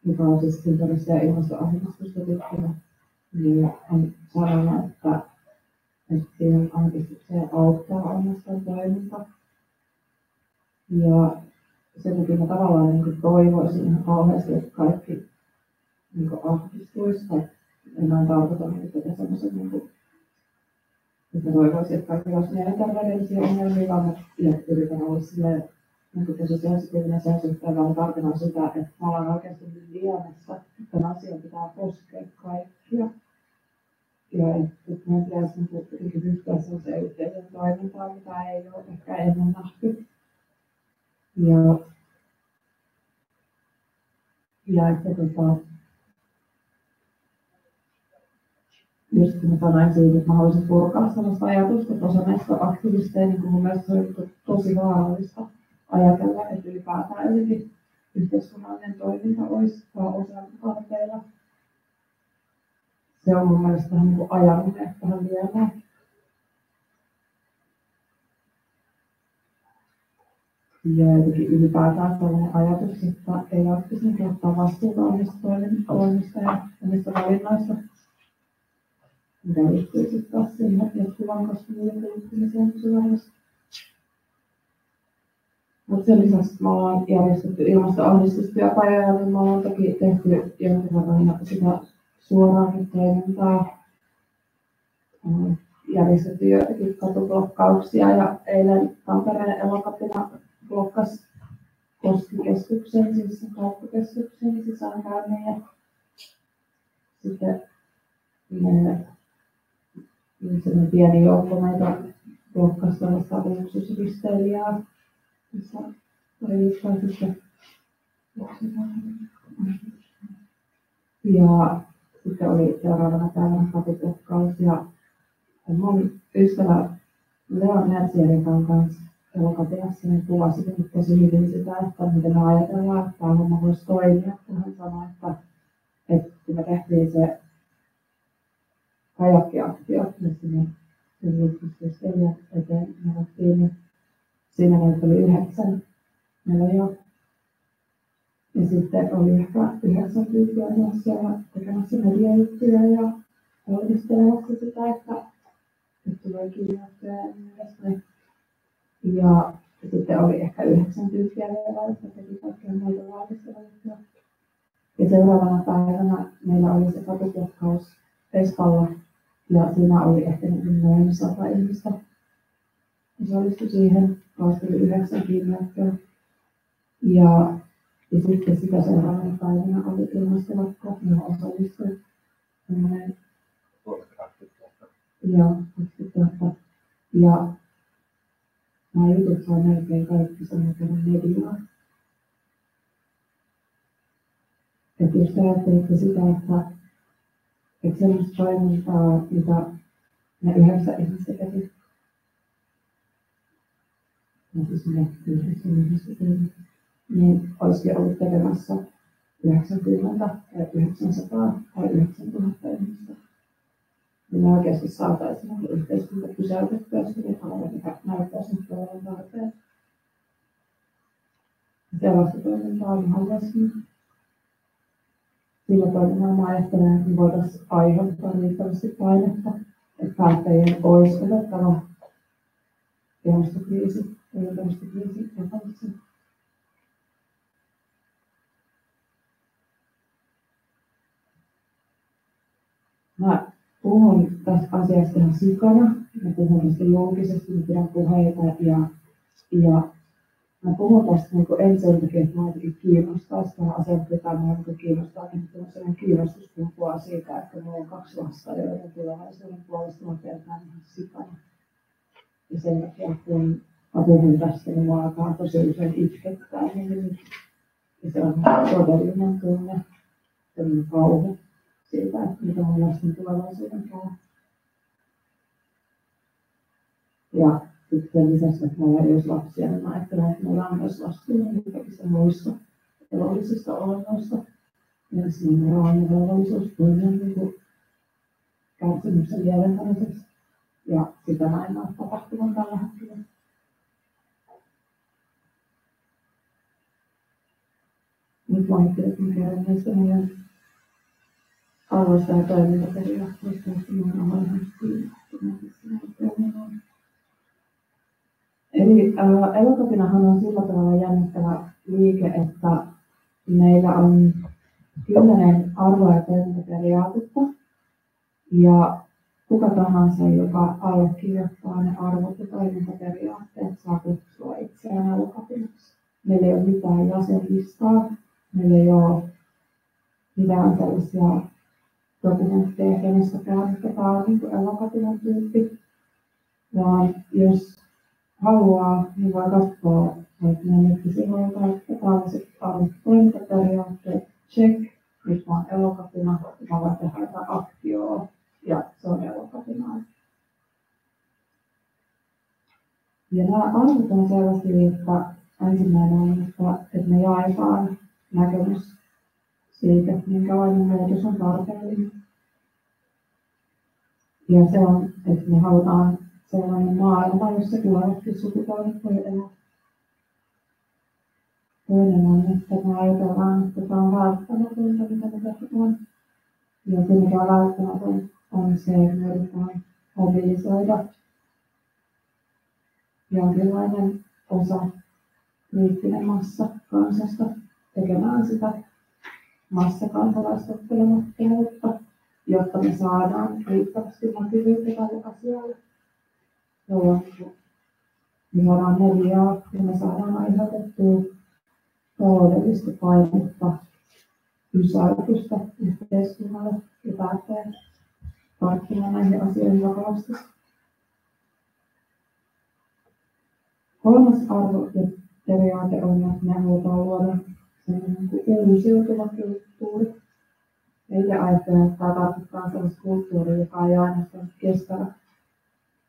[SPEAKER 5] joka on siis ympäristöä ja ilmastoahdistusta tutkinut, niin on sanonut, että, että siihen ahdistukseen auttaa ainoastaan toiminta. Ja sen takia mä tavallaan niin toivoisin kauheasti, että kaikki niin ahdistuisi, tai en mä tarkoita niin tätä semmoisen, niin kuin, että toivoisin, että kaikki olisi mielenterveydellisiä ongelmia, vaan mä yritän olla silleen, niin kuin tosi sensitiivinen sen suhteen, vaan tarkoitan sitä, että mä olen oikeasti liemessä, että tämän asian pitää koskea kaikkia. Ja että meidän pitäisi niin ryhtyä sellaiseen yhteisön toimintaan, mitä ei ole ehkä ennen nähty. Ja, ja että tota, just kun sanoin siitä, että mä haluaisin purkaa sellaista ajatusta, että osa näistä aktivisteja, niin kuin mun mielestä on tosi vaarallista ajatella, että ylipäätään jotenkin yhteiskunnallinen toiminta olisi osa tarpeilla. Se on mun mielestä vähän niin kuin ajaminen tähän vielä. Ja jotenkin ylipäätään sellainen ajatus, että ei jatkuvasti ottaa vastuuta omista toimista ja omista valinnoista, mikä liittyy sitten jatkuvan kasvun ja kehittymiseen Suomessa. Mutta sen lisäksi me ollaan järjestetty ilmastoahdistustyöpajoja, niin me ollaan toki tehty jonkin verran sitä suoraan toimintaa. Järjestetty joitakin katublokkauksia ja eilen Tampereen elokapina blokkasi Koskikeskuksen, siis kauppakeskuksen sisäänkäynnin ja sitten me, sellainen pieni joukko meitä missä oli jostain sitten ja sitten oli seuraavana päivänä katublokkaus ja mun ystävä Leon Nersierin kanssa elokateassa niin kuvasi tosi hyvin sitä, että miten me ajatellaan, että tämä homma voisi toimia, kun hän sanoi, että, että kun me tehtiin se kajakkiaktio, missä me sen julkisuustelijat eteen menettiin, niin siinä meitä oli yhdeksän meillä jo. Ja sitten oli ehkä yhdeksän tyyppiä myös siellä tekemässä mediajuttuja ja valmistelemassa sitä, että nyt tulee kirjoittuja ja niin edespäin. Ja sitten oli ehkä yhdeksän tyyppiä vielä, jotka teki kaikkea muuta valmistelua. Ja seuraavana päivänä meillä oli se katublokkaus Espalla ja siinä oli ehkä niin noin sata ihmistä osallistui siihen, taas tuli yhdeksän kiinniökköä. Ja, ja sitten sitä seuraavana päivänä oli ilmastelakko, johon osallistui semmoinen ja 20 000. Ja nämä jutut saa melkein kaikki kerran mediaa. Että jos te ajattelette sitä, että, että sellaista toimintaa, mitä ne yhdeksän ihmistä teki, ja siis ne yhdeksän ihmistä niin olisikin ollut tekemässä 90 tai 900 tai 9000 ihmistä niin me oikeasti saataisiin yhteiskunta pysäytettyä sille tavalla, mikä näyttäisi nyt olevan tarpeen. Sellaista toimintaa on ihan läsnä. Sillä toiminnalla ajattelen, että voitaisiin aiheuttaa riittävästi painetta, että päättäjien olisi otettava ilmastokriisi ja ympäristökriisi vakavasti. Mä puhun tästä asiasta ihan sikana. Mä puhun tästä julkisesti, mä pidän puheita ja, ja mä puhun tästä niin en sen takia, että mä jotenkin kiinnostaa sitä asiaa, mitä mä niin kiinnostaa, niin on sellainen kiinnostus kumpuaa siitä, että mulla on kaksi lasta, joiden tulevaisuuden puolesta mä pelkään ihan sikana. Ja sen takia, kun mä puhun tästä, niin mua alkaa tosi usein itkettää. Niin, ja se on todellinen tunne, sellainen kauhu siitä, että mitä on lasten tulevaisuuden käy. Ja sitten lisäksi, että meillä ei olisi lapsia, niin mä ajattelen, että meillä on myös vastuulla kaikista muista elollisista olennoista. Ja siinä on velvollisuus toimia niin kärsimyksen lieventämiseksi. Ja sitä mä en ole tapahtuvan tällä hetkellä. Nyt mä ajattelin, että mä kerron näistä meidän arvoista ja toimintaperiaatteista, että me ollaan Eli äh, elokapinahan on sillä tavalla jännittävä liike, että meillä on kymmenen arvoa ja toimintaperiaatetta, ja kuka tahansa, joka allekirjoittaa ne arvot ja toimintaperiaatteet, saa kutsua itseään elokapinaksi. Meillä ei ole mitään jäsenlistaa, meillä ei ole mitään sellaisia dokumentteja joka on niin elokatilan tyyppi, vaan jos haluaa, niin voi katsoa että nettisivuilta, että tällaiset arvot toimintaperiaatteet, check, nyt mä oon elokatina, mä voin tehdä jotain aktioa, ja se on elokatinaa. Ja nämä arvot on sellaisia, että ensimmäinen on, että, että me jaetaan näkemys siitä, minkälainen muutos on tarpeellinen. Ja se on, että me halutaan sellainen maailma, jossa tulevatkin sukupolvet voi elää. Toinen on, että me ajatellaan, että tämä on välttämätöntä, mitä me tehdään. Ja se, mikä on välttämätöntä, on se, että me yritetään mobilisoida jonkinlainen osa, kriittinen massa kansasta tekemään sitä massakansalaistottelumattomuutta, jotta me saadaan riittävästi näkyvyyttä tälle asialle. Me saadaan mediaa ja me saadaan aiheutettua taloudellista painetta, pysäytystä yhteiskunnalle ja päättäjät tarttumaan näihin asioihin vakavasti. Kolmas arvo ja periaate on, että me halutaan luoda uusiutuva kulttuuri. Itse ajattelen, että tämä tarkoittaa sellaista kulttuuria, joka ei ainoastaan kestävä,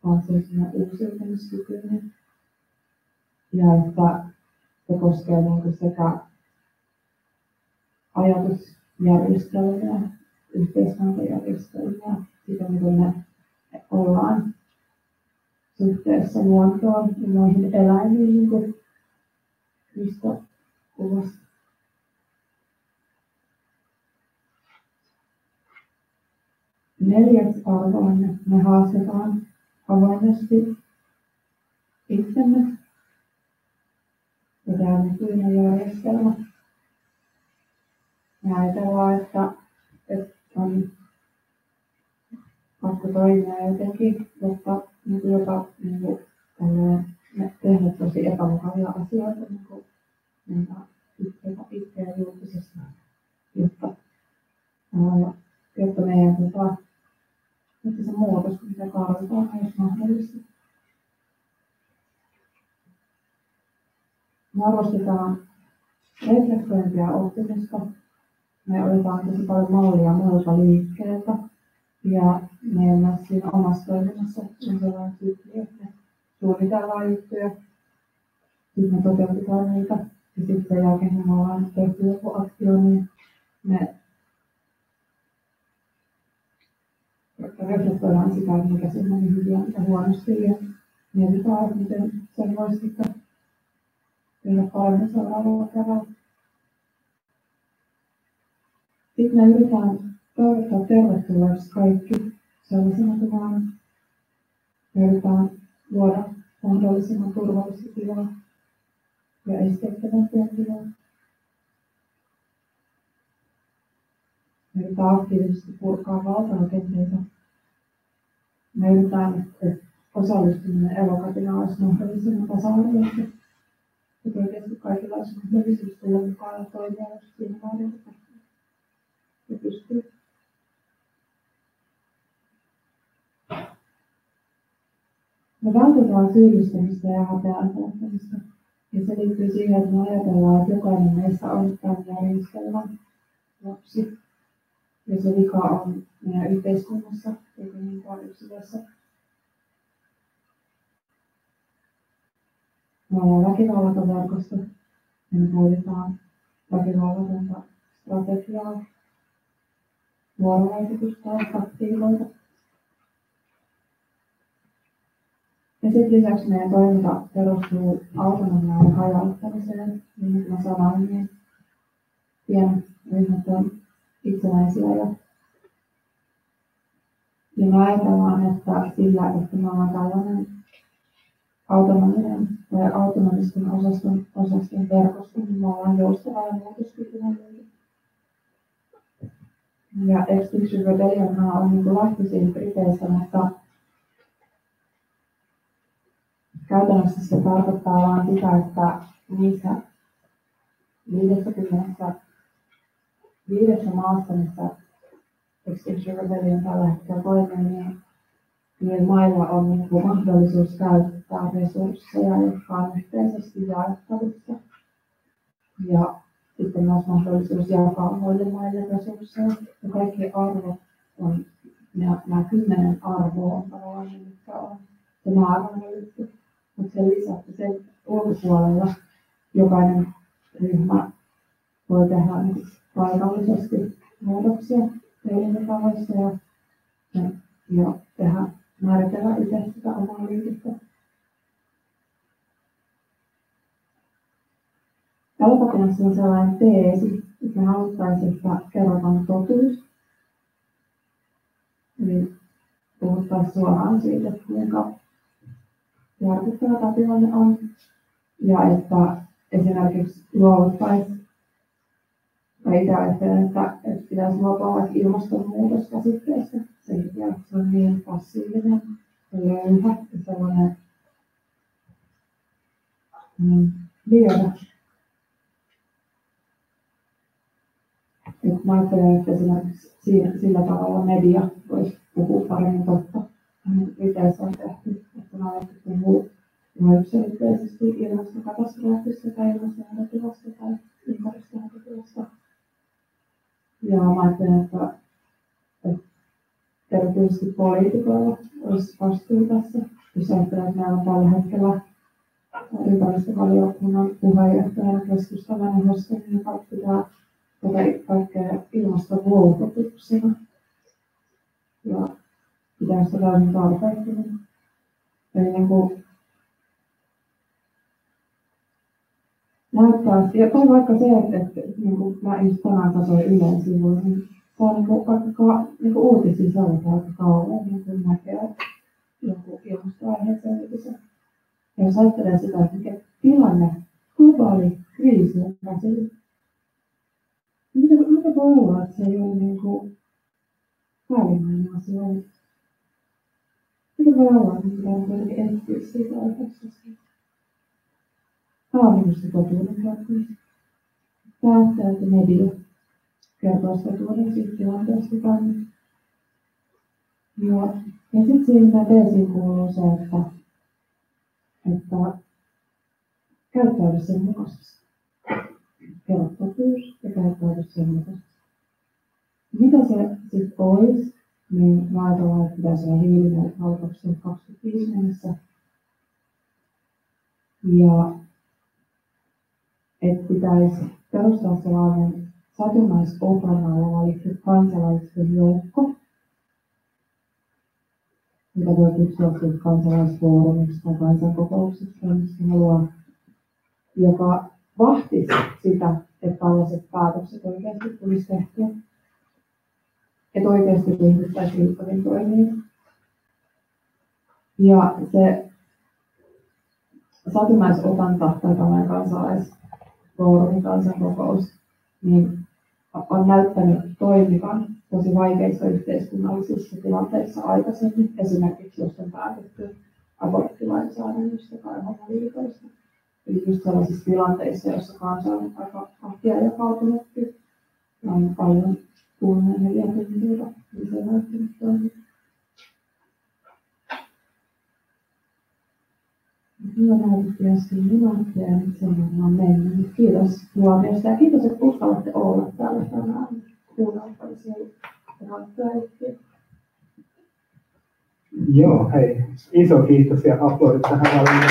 [SPEAKER 5] vaan se on uusiutumiskykyinen. Ja että se koskee niin sekä ajatusjärjestelmiä, yhteiskuntajärjestelmiä, sitä miten me ollaan suhteessa luontoon ja noihin eläimiin, niin kuin Kristo kuvasi. Neljäs arvo on, että me haastetaan avoimesti itsemme ja tämä nykyinen järjestelmä. Me ajatellaan, että, että on pakko toimia jotenkin, jotta niin jopa niin kuin, tehdä tosi epämukavia asioita niin kuin, niin itseä, itseä julkisessa, jotta, jotta meidän tota, että se muutos, mitä tarvitaan, olisi mahdollista. Me arvostetaan reflektointia optimista. Me otetaan tosi paljon mallia muilta liikkeeltä. Ja meillä siinä omassa toiminnassa on sellainen sykli, että suunnitellaan juttuja, sitten me toteutetaan niitä, ja sitten sen jälkeen, kun me ollaan tehty joku aktio, niin me reflektoidaan sitä, että mikä siinä meni hyvin ja huonosti, ja mietitään, että miten sen voisi sitten tehdä paremmin seuraavalla kerralla. Sitten me yritetään toivottaa tervetulleeksi kaikki sellaisena kuin vaan yritetään luoda mahdollisimman turvallista tilaa ja esteettömämpää tilaa. Me yritetään aktiivisesti purkaa valtarakenteita. Me yritetään, että osallistuminen elokapinaan olisi mahdollisimman tasa-arvoista. Että oikeasti kaikilla olisi mahdollisuus tulla mukaan ja toimia, jos siinä vaaditaan ja pystyy. Me vältetään syyllistämistä ja häpeän tuottamista. Ja se liittyy siihen, että me ajatellaan, että jokainen meistä on tämän järjestelmän lapsi. Ja se vika on meidän yhteiskunnassa, eikä niinkään yksilössä. Me ollaan väkivallaton verkosto ja me käytetään väkivallatonta strategiaa vuorovaikutusta ja taktiikoita. Ja sitten lisäksi meidän toiminta perustuu autonomiaan ja hajauttamiseen, niin kuin mä sanoin, niin pienet ryhmät on itsenäisiä ja, ja me ajatellaan, että sillä, että me ollaan tällainen autonominen tai autonomisten osaston, osaston verkosto, niin me ollaan joustava ja muutoskykyinen ja Rebellion on niin lähtöisin Briteistä, mutta käytännössä se tarkoittaa vain sitä, että niissä 50 viidessä maassa, missä Extinction Rebellion tällä hetkellä toimii, niin niin mailla on niin mahdollisuus käyttää resursseja, jotka on yhteisesti jaettavissa. Ja sitten myös mahdollisuus jakaa muille maille resursseja. Ja kaikki arvot on, nämä, kymmenen arvoa on tavallaan, mitkä on se maailmanjuttu. Mutta sen lisäksi sen ulkopuolella jokainen ryhmä voi tehdä niin paikallisesti muutoksia toimintatavoissa ja, ja, ja tehdä, määritellä itse sitä omaa liikettä. Alkuperässä on sellainen teesi, että haluttaisiin, että kerrotaan totuus. Eli puhuttaisiin suoraan siitä, kuinka järkyttävä tämä tilanne on. Ja että esimerkiksi luovuttaisiin, tai itse ajattelen, että, että pitäisi luopua vaikka ilmastonmuutoskäsitteestä. Sen takia, että se on niin passiivinen löyhä ja sellainen mm. Et mä ajattelen, että esimerkiksi siinä, sillä tavalla media voisi puhua paremmin totta. Briteissä on tehty, että on alettu puhua yksiselitteisesti ilmastokatastrofista tai ilmastonäkötilasta tai Ja mä ajattelen, että, että erityisesti poliitikoilla olisi vastuu tässä. Jos ajattelee, että meillä on tällä hetkellä ympäristövaliokunnan puheenjohtajana keskustalainen Hoskonen, joka pitää tätä kaikkea ilmastonluovutuksena. Ja pitää sitä täysin tarpeettomana. Eli niin kuin näyttää, ja tai vaikka se, että, että niin kuin mä just tänään tasoin Ylen sivuilla, niin se on niin vaikka ka, niin kuin uutisia seurataan aika kauan, niin kuin näkee jonkun ilmastoaiheen selvitys. Ja jos ajattelee sitä, että mikä tilanne, globaali kriisi on käsillä, mitä, mitä voi olla, että se ei ole niin kuin päällimmäinen asia? Mitä voi olla, että pitää kuitenkin etsiä siitä oikeasti? Kertomista. Päättäjät ja media kertoo sitä totuuden siitä tilanteesta tänne. Ja, ja sitten siinä teesiin kuuluu se, että, että käyttäydy sen mukaisesti. Kerro totuus ja käyttäydy sen mukaisesti. Mitä se sitten olisi, niin mä ajatellaan, että pitäisi olla hiilineutraali 2025 mennessä. Ja että pitäisi perustaa sellainen satunnaisopranalla valittu kansalaisten joukko, mitä voi kutsua sitten kansalaisfoorumiksi tai kansankokoukseksi, missä haluaa, joka vahtisi sitä, että tällaiset päätökset oikeasti tulisi tehtyä. Että oikeasti ryhdyttäisiin liittoviin toimiin. Ja se satunnaisotanta tai tällainen kansalais foorumin kansankokous, niin on näyttänyt toimivan tosi vaikeissa yhteiskunnallisissa tilanteissa aikaisemmin, esimerkiksi jos on päätetty aborttilainsäädännöstä tai homoliitoista. Eli just sellaisissa tilanteissa, joissa kansa on aika kahtia jakautunutkin, ja on paljon kuunneen ja niin se on näyttänyt toimivan. Ja nyt sen on mennyt. Kiitos huomiosta ja kiitos, että uskallatte olla täällä tänään kuunneltavisia
[SPEAKER 1] Joo, hei. Iso kiitos ja aplodit tähän valintaan.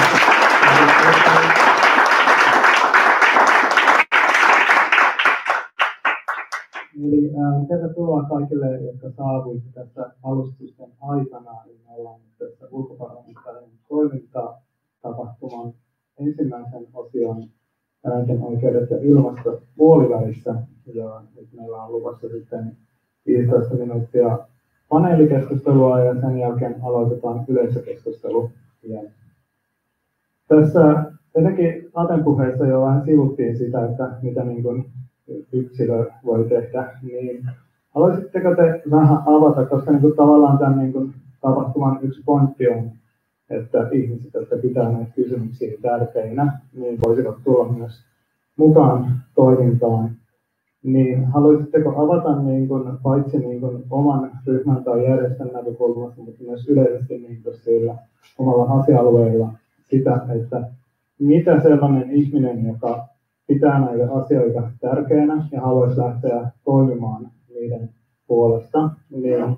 [SPEAKER 1] Eli äh, tervetuloa kaikille, jotka saavuitte tässä alustusten aikana. Eli me ollaan tässä ulkoparlamentaarinen toiminta tapahtuman ensimmäisen osion eläinten oikeudet ja ilmasto puolivälissä. Ja nyt meillä on luvassa sitten 15 minuuttia paneelikeskustelua ja sen jälkeen aloitetaan yleisökeskustelu. Ja tässä jotenkin Aten puheessa jo vähän sivuttiin sitä, että mitä niin kuin yksilö voi tehdä, niin haluaisitteko te vähän avata, koska niin kuin tavallaan tämän niin kuin tapahtuman yksi pointti on että ihmiset, jotka pitää näitä kysymyksiä tärkeinä, niin voisivat tulla myös mukaan toimintaan. Niin haluaisitteko avata niin kuin, paitsi niin kuin, oman ryhmän tai järjestön näkökulmasta, mutta myös yleisesti niin kuin, sillä omalla asialueella sitä, että mitä sellainen ihminen, joka pitää näitä asioita tärkeänä ja haluaisi lähteä toimimaan niiden puolesta, niin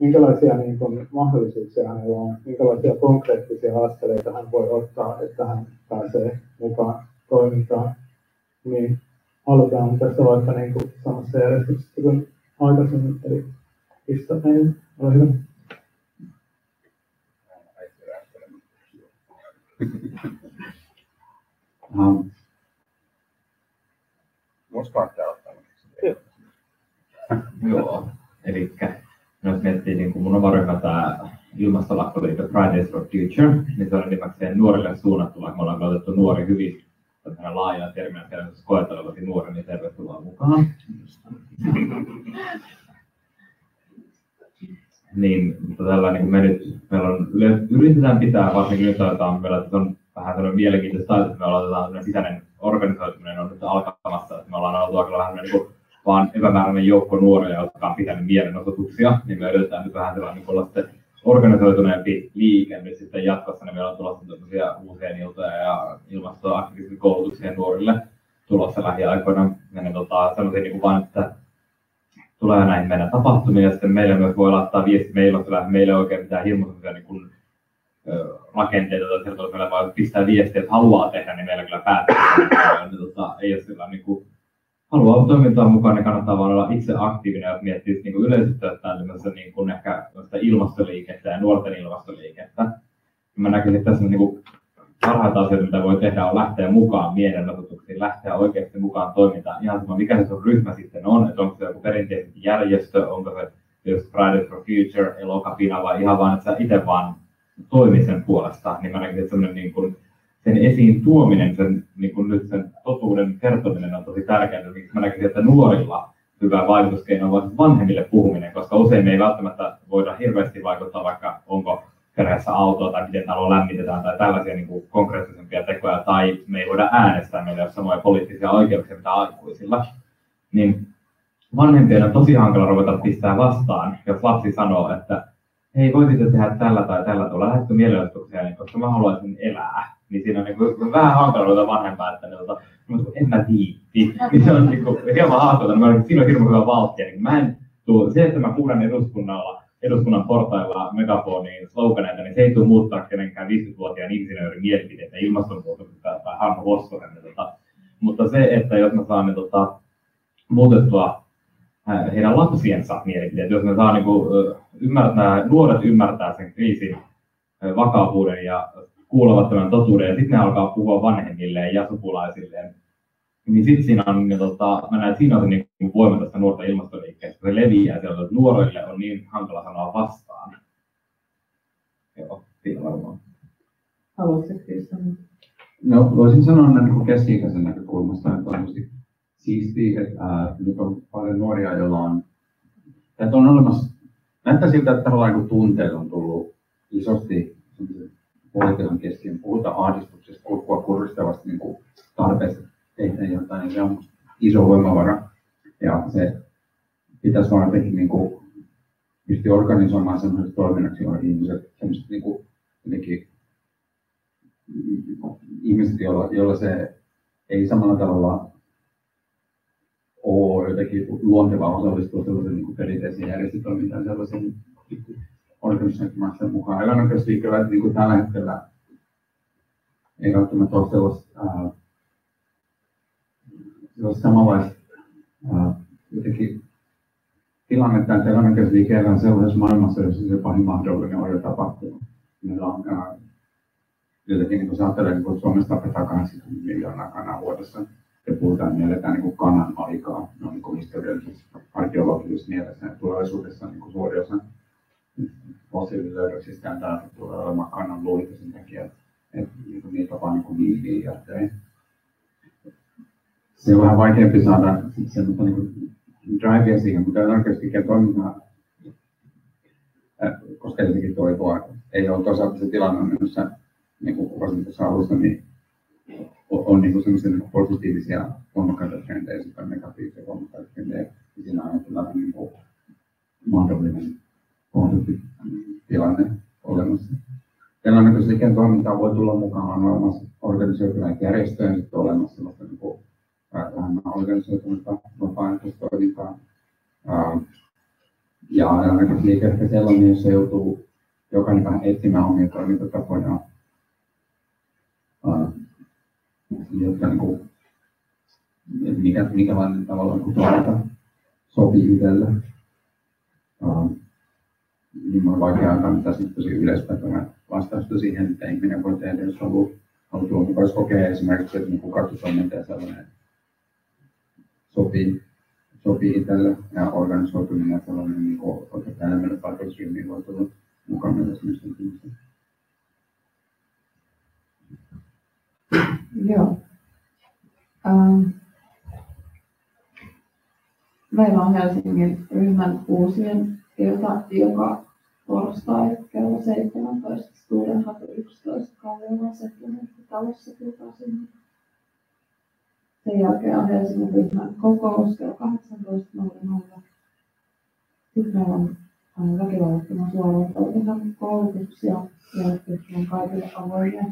[SPEAKER 1] minkälaisia niin kuin, mahdollisuuksia hänellä on, minkälaisia konkreettisia askeleita hän voi ottaa, että hän pääsee mukaan toimintaan. Niin aloitetaan tässä vaikka niin kuin, samassa järjestyksessä kuin aikaisemmin, eli Kristofen, ole hyvä.
[SPEAKER 3] Um,
[SPEAKER 2] lähteä ottamaan?
[SPEAKER 4] Joo, eli jos miettii niin kuin mun oma ryhmä, ilmastolakkoliitto Fridays for Future, niin se on nimekseen nuorille suunnattu, vaikka me ollaan käytetty nuori hyvin tämmöinen laaja terminä, että koettelevakin nuori, niin tervetuloa mukaan. niin, mutta tällä niin me nyt, meillä on, yritetään pitää, varsinkin nyt aletaan, meillä on vähän sellainen mielenkiintoista että me aloitetaan sellainen sisäinen organisoituminen on nyt alkamassa, että me ollaan oltu aika vähän niin kuin vaan epämääräinen joukko nuoria, jotka on pitänyt mielenosoituksia, niin me yritetään nyt vähän sellainen niin olla sitten organisoituneempi liike nyt sitten jatkossa, niin meillä on tulossa tämmöisiä uusia iltoja ja ilmastoaktiivisuuden nuorille tulossa lähiaikoina. Ja ne tota, sellaisia niin kuin vaan, että tulee näihin meidän tapahtumiin ja sitten meille myös voi laittaa viesti, meillä on meille oikein mitään hirmuisia niin kuin, rakenteita tai sieltä meillä vaan pistää viestiä, että haluaa tehdä, niin meillä kyllä päättää. niin, tota, ei ole sillä niin kuin, haluaa toimintaa mukaan, niin kannattaa vaan olla itse aktiivinen, jos miettii niin yleisesti ottaen niin kuin ehkä ilmastoliikettä ja nuorten ilmastoliikettä. Mä näkisin, että tässä niin kuin parhaita asioita, mitä voi tehdä, on lähteä mukaan mielenosoituksiin, lähteä oikeasti mukaan toimintaan. Ihan sama, mikä se sun ryhmä sitten on, että onko se joku perinteisesti järjestö, onko se just Fridays for Future, elokapina vai ihan vaan, että sä itse vaan toimit sen puolesta, niin mä näkisin, että niin kuin, sen esiin tuominen, sen, niin kuin nyt sen totuuden kertominen on tosi tärkeää. Mä näkisin, että nuorilla hyvä vaikutuskeino on vanhemmille puhuminen, koska usein me ei välttämättä voida hirveästi vaikuttaa, vaikka onko perheessä autoa tai miten talo lämmitetään tai tällaisia niin kuin konkreettisempia tekoja, tai me ei voida äänestää, meillä ei ole samoja poliittisia oikeuksia mitä aikuisilla, niin vanhempien on tosi hankala ruveta pistää vastaan, jos lapsi sanoo, että hei, voititte tehdä tällä tai tällä tuolla, mielenosoituksia, niin koska mä haluaisin elää. Niin siinä on niin kuin, vähän hankala ruveta vanhempaa, että ne, tota, en mä tiitti. Niin se on niin kuin, hieman haastava, niin siinä on hirveän hyvä valttia. Niin mä en tuu, se, että mä kuulen eduskunnalla eduskunnan portailla megafoniin sloganeita, niin se ei tule muuttaa kenenkään 50-vuotiaan insinöörin mielipiteitä ilmastonmuutoksesta tai Hannu Hoskonen. Niin tota, mutta se, että jos mä saan niin, tota, muutettua äh, heidän lapsiensa mielipiteet, jos me saa niin kuin, ymmärtää, nuoret ymmärtää sen kriisin vakavuuden ja kuulevat tämän totuuden, ja sitten ne alkaa puhua vanhemmilleen ja sukulaisilleen, niin sitten siinä on, niin, tota, mä näen, että siinä on se niin voima tästä nuorta ilmastoliikkeestä, se leviää sieltä, että nuorille on niin hankala sanoa vastaan. Joo, siinä varmaan.
[SPEAKER 5] Haluaisitko sanoa?
[SPEAKER 3] No, voisin sanoa näin niin keski-ikäisen näkökulmasta, että on tietysti siistiä, että ää, nyt on paljon nuoria, joilla on, että on olemassa, näyttää siltä, että tavallaan niin tunteet on tullut isosti politiikan keskiön. Puhutaan ahdistuksesta, kulkua kuristavasti niin tarpeesta tehdä jotain, niin se on iso voimavara. Ja se pitäisi vaan jotenkin niin kuin, pystyä organisoimaan sellaiset toiminnaksi, joilla ihmiset, sellaiset niin kuin, ihmiset, joilla, joilla se ei samalla tavalla ole jotenkin luontevaa osallistua sellaisen niin perinteisiin järjestötoimintaan sellaisen organisaation mukaan. Ikävä, että niin kuin tällä hetkellä ei välttämättä ole sellaista ää, se olisi samanlaista uh, jotenkin tilannetta, että todennäköisesti kerran sellaisessa maailmassa, jossa se pahin mahdollinen on jo tapahtunut. Meillä on uh, jotenkin, niin kun ajattelee, niin kun Suomessa tapetaan 80 miljoonaa kanaa vuodessa, ja puhutaan, me eletään niin kanan aikaa, no niin kuin historiallisessa, arkeologisessa mielessä, ja tulevaisuudessa niin suuri osa fossiililöydöksistä tulee olemaan kanan luita sen takia, että, että niin niitä on vain niin viiliä ja tein. Se on vähän vaikeampi saada semmoista niin drivea siihen, mutta oikeasti toimintaa, koska jotenkin toivoa ei ole toisaalta se tilanne, jossa niin kuin kuvasin tuossa alussa, niin on, on niin semmoisia niin positiivisia voimakkaita trendejä, sitten negatiivisia voimakkaita trendejä, ja siinä on tällainen niin kuin mahdollinen konfliktitilanne olemassa. Tällainen toimintaa voi tulla mukaan, on olemassa organisoituneet järjestöjä, on olemassa sellaista niin kuin vähemmän organisoitunutta vapaaehtoistoimintaa. Ja liike ehkä sellainen, jossa joutuu jokainen vähän etsimään omia toimintatapoja, jotka niin kuin, mikä, mikälainen tavallaan kun toiminta sopii itselle. Niin on vaikea antaa mitä tosi yleispätevä vastausta siihen, että ihminen voi tehdä, jos haluaa, haluaa kokea esimerkiksi, että niin katsotoiminta ja sellainen, sopii, sopii itselle ja organisoituminen ja sellainen niin kuin, oikeastaan enemmän paikallisryhmiin voi tulla mukaan myös ihmisten
[SPEAKER 5] Joo. Ähm. Meillä on Helsingin ryhmän uusien ilta, joka torstai kello 17, Studenhatu 11, Kallion talossa tultaan sinne. Sen jälkeen on Helsingin ryhmän kokous kello 18.00. Sitten meillä on väkivallattoman toiminnan koulutuksia, jotka on kaikille avoimia.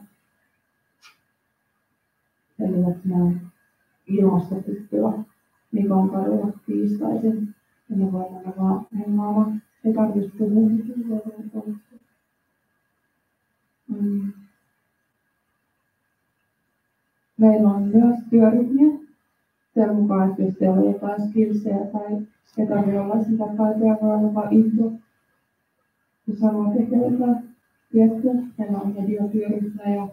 [SPEAKER 5] Eli että nämä ilmastotyttöä Mikon kadulla tiistaisin. Ja me voimme mennä vaan hengailla. Ei tarvitse puhua mitään. Mm. Meillä on myös työryhmiä. Sen mukaan, että jos teillä on jotain skillsejä tai ei tarvitse olla sitä taitoja, voi olla vain into. Jos haluaa tehdä jotain tiettyä, meillä on mediotyöryhmä ja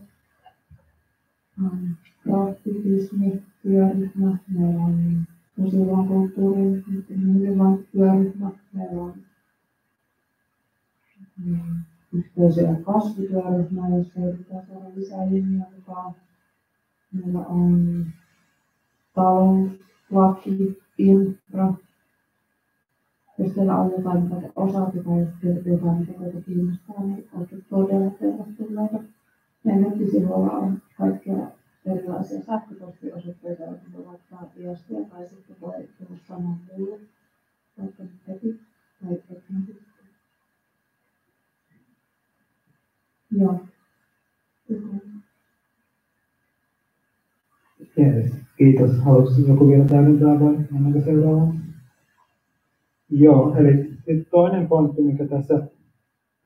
[SPEAKER 5] aktivismi, työryhmä, meillä on uusiutuvan kulttuurin työryhmä, meillä on mm, yhteisö- ja kasvutyöryhmä, jossa yritetään saada lisää ihmisiä mukaan. Meillä on talon, laki, infra. Jos teillä on jotain, mitä te osaatte tai jotain, mitä teitä kiinnostaa, niin olette todella tervetulleita. Meidän nettisivuilla on kaikkia erilaisia sähköpostiosoitteita, joihin voi laittaa viestiä tai sitten voi tulla sanoa mulle, vaikka heti tai heti. Joo.
[SPEAKER 1] Kiitos. Haluaisi joku vielä täydentää vai mennäänkö seuraavaan? Joo, eli toinen pointti, mikä tässä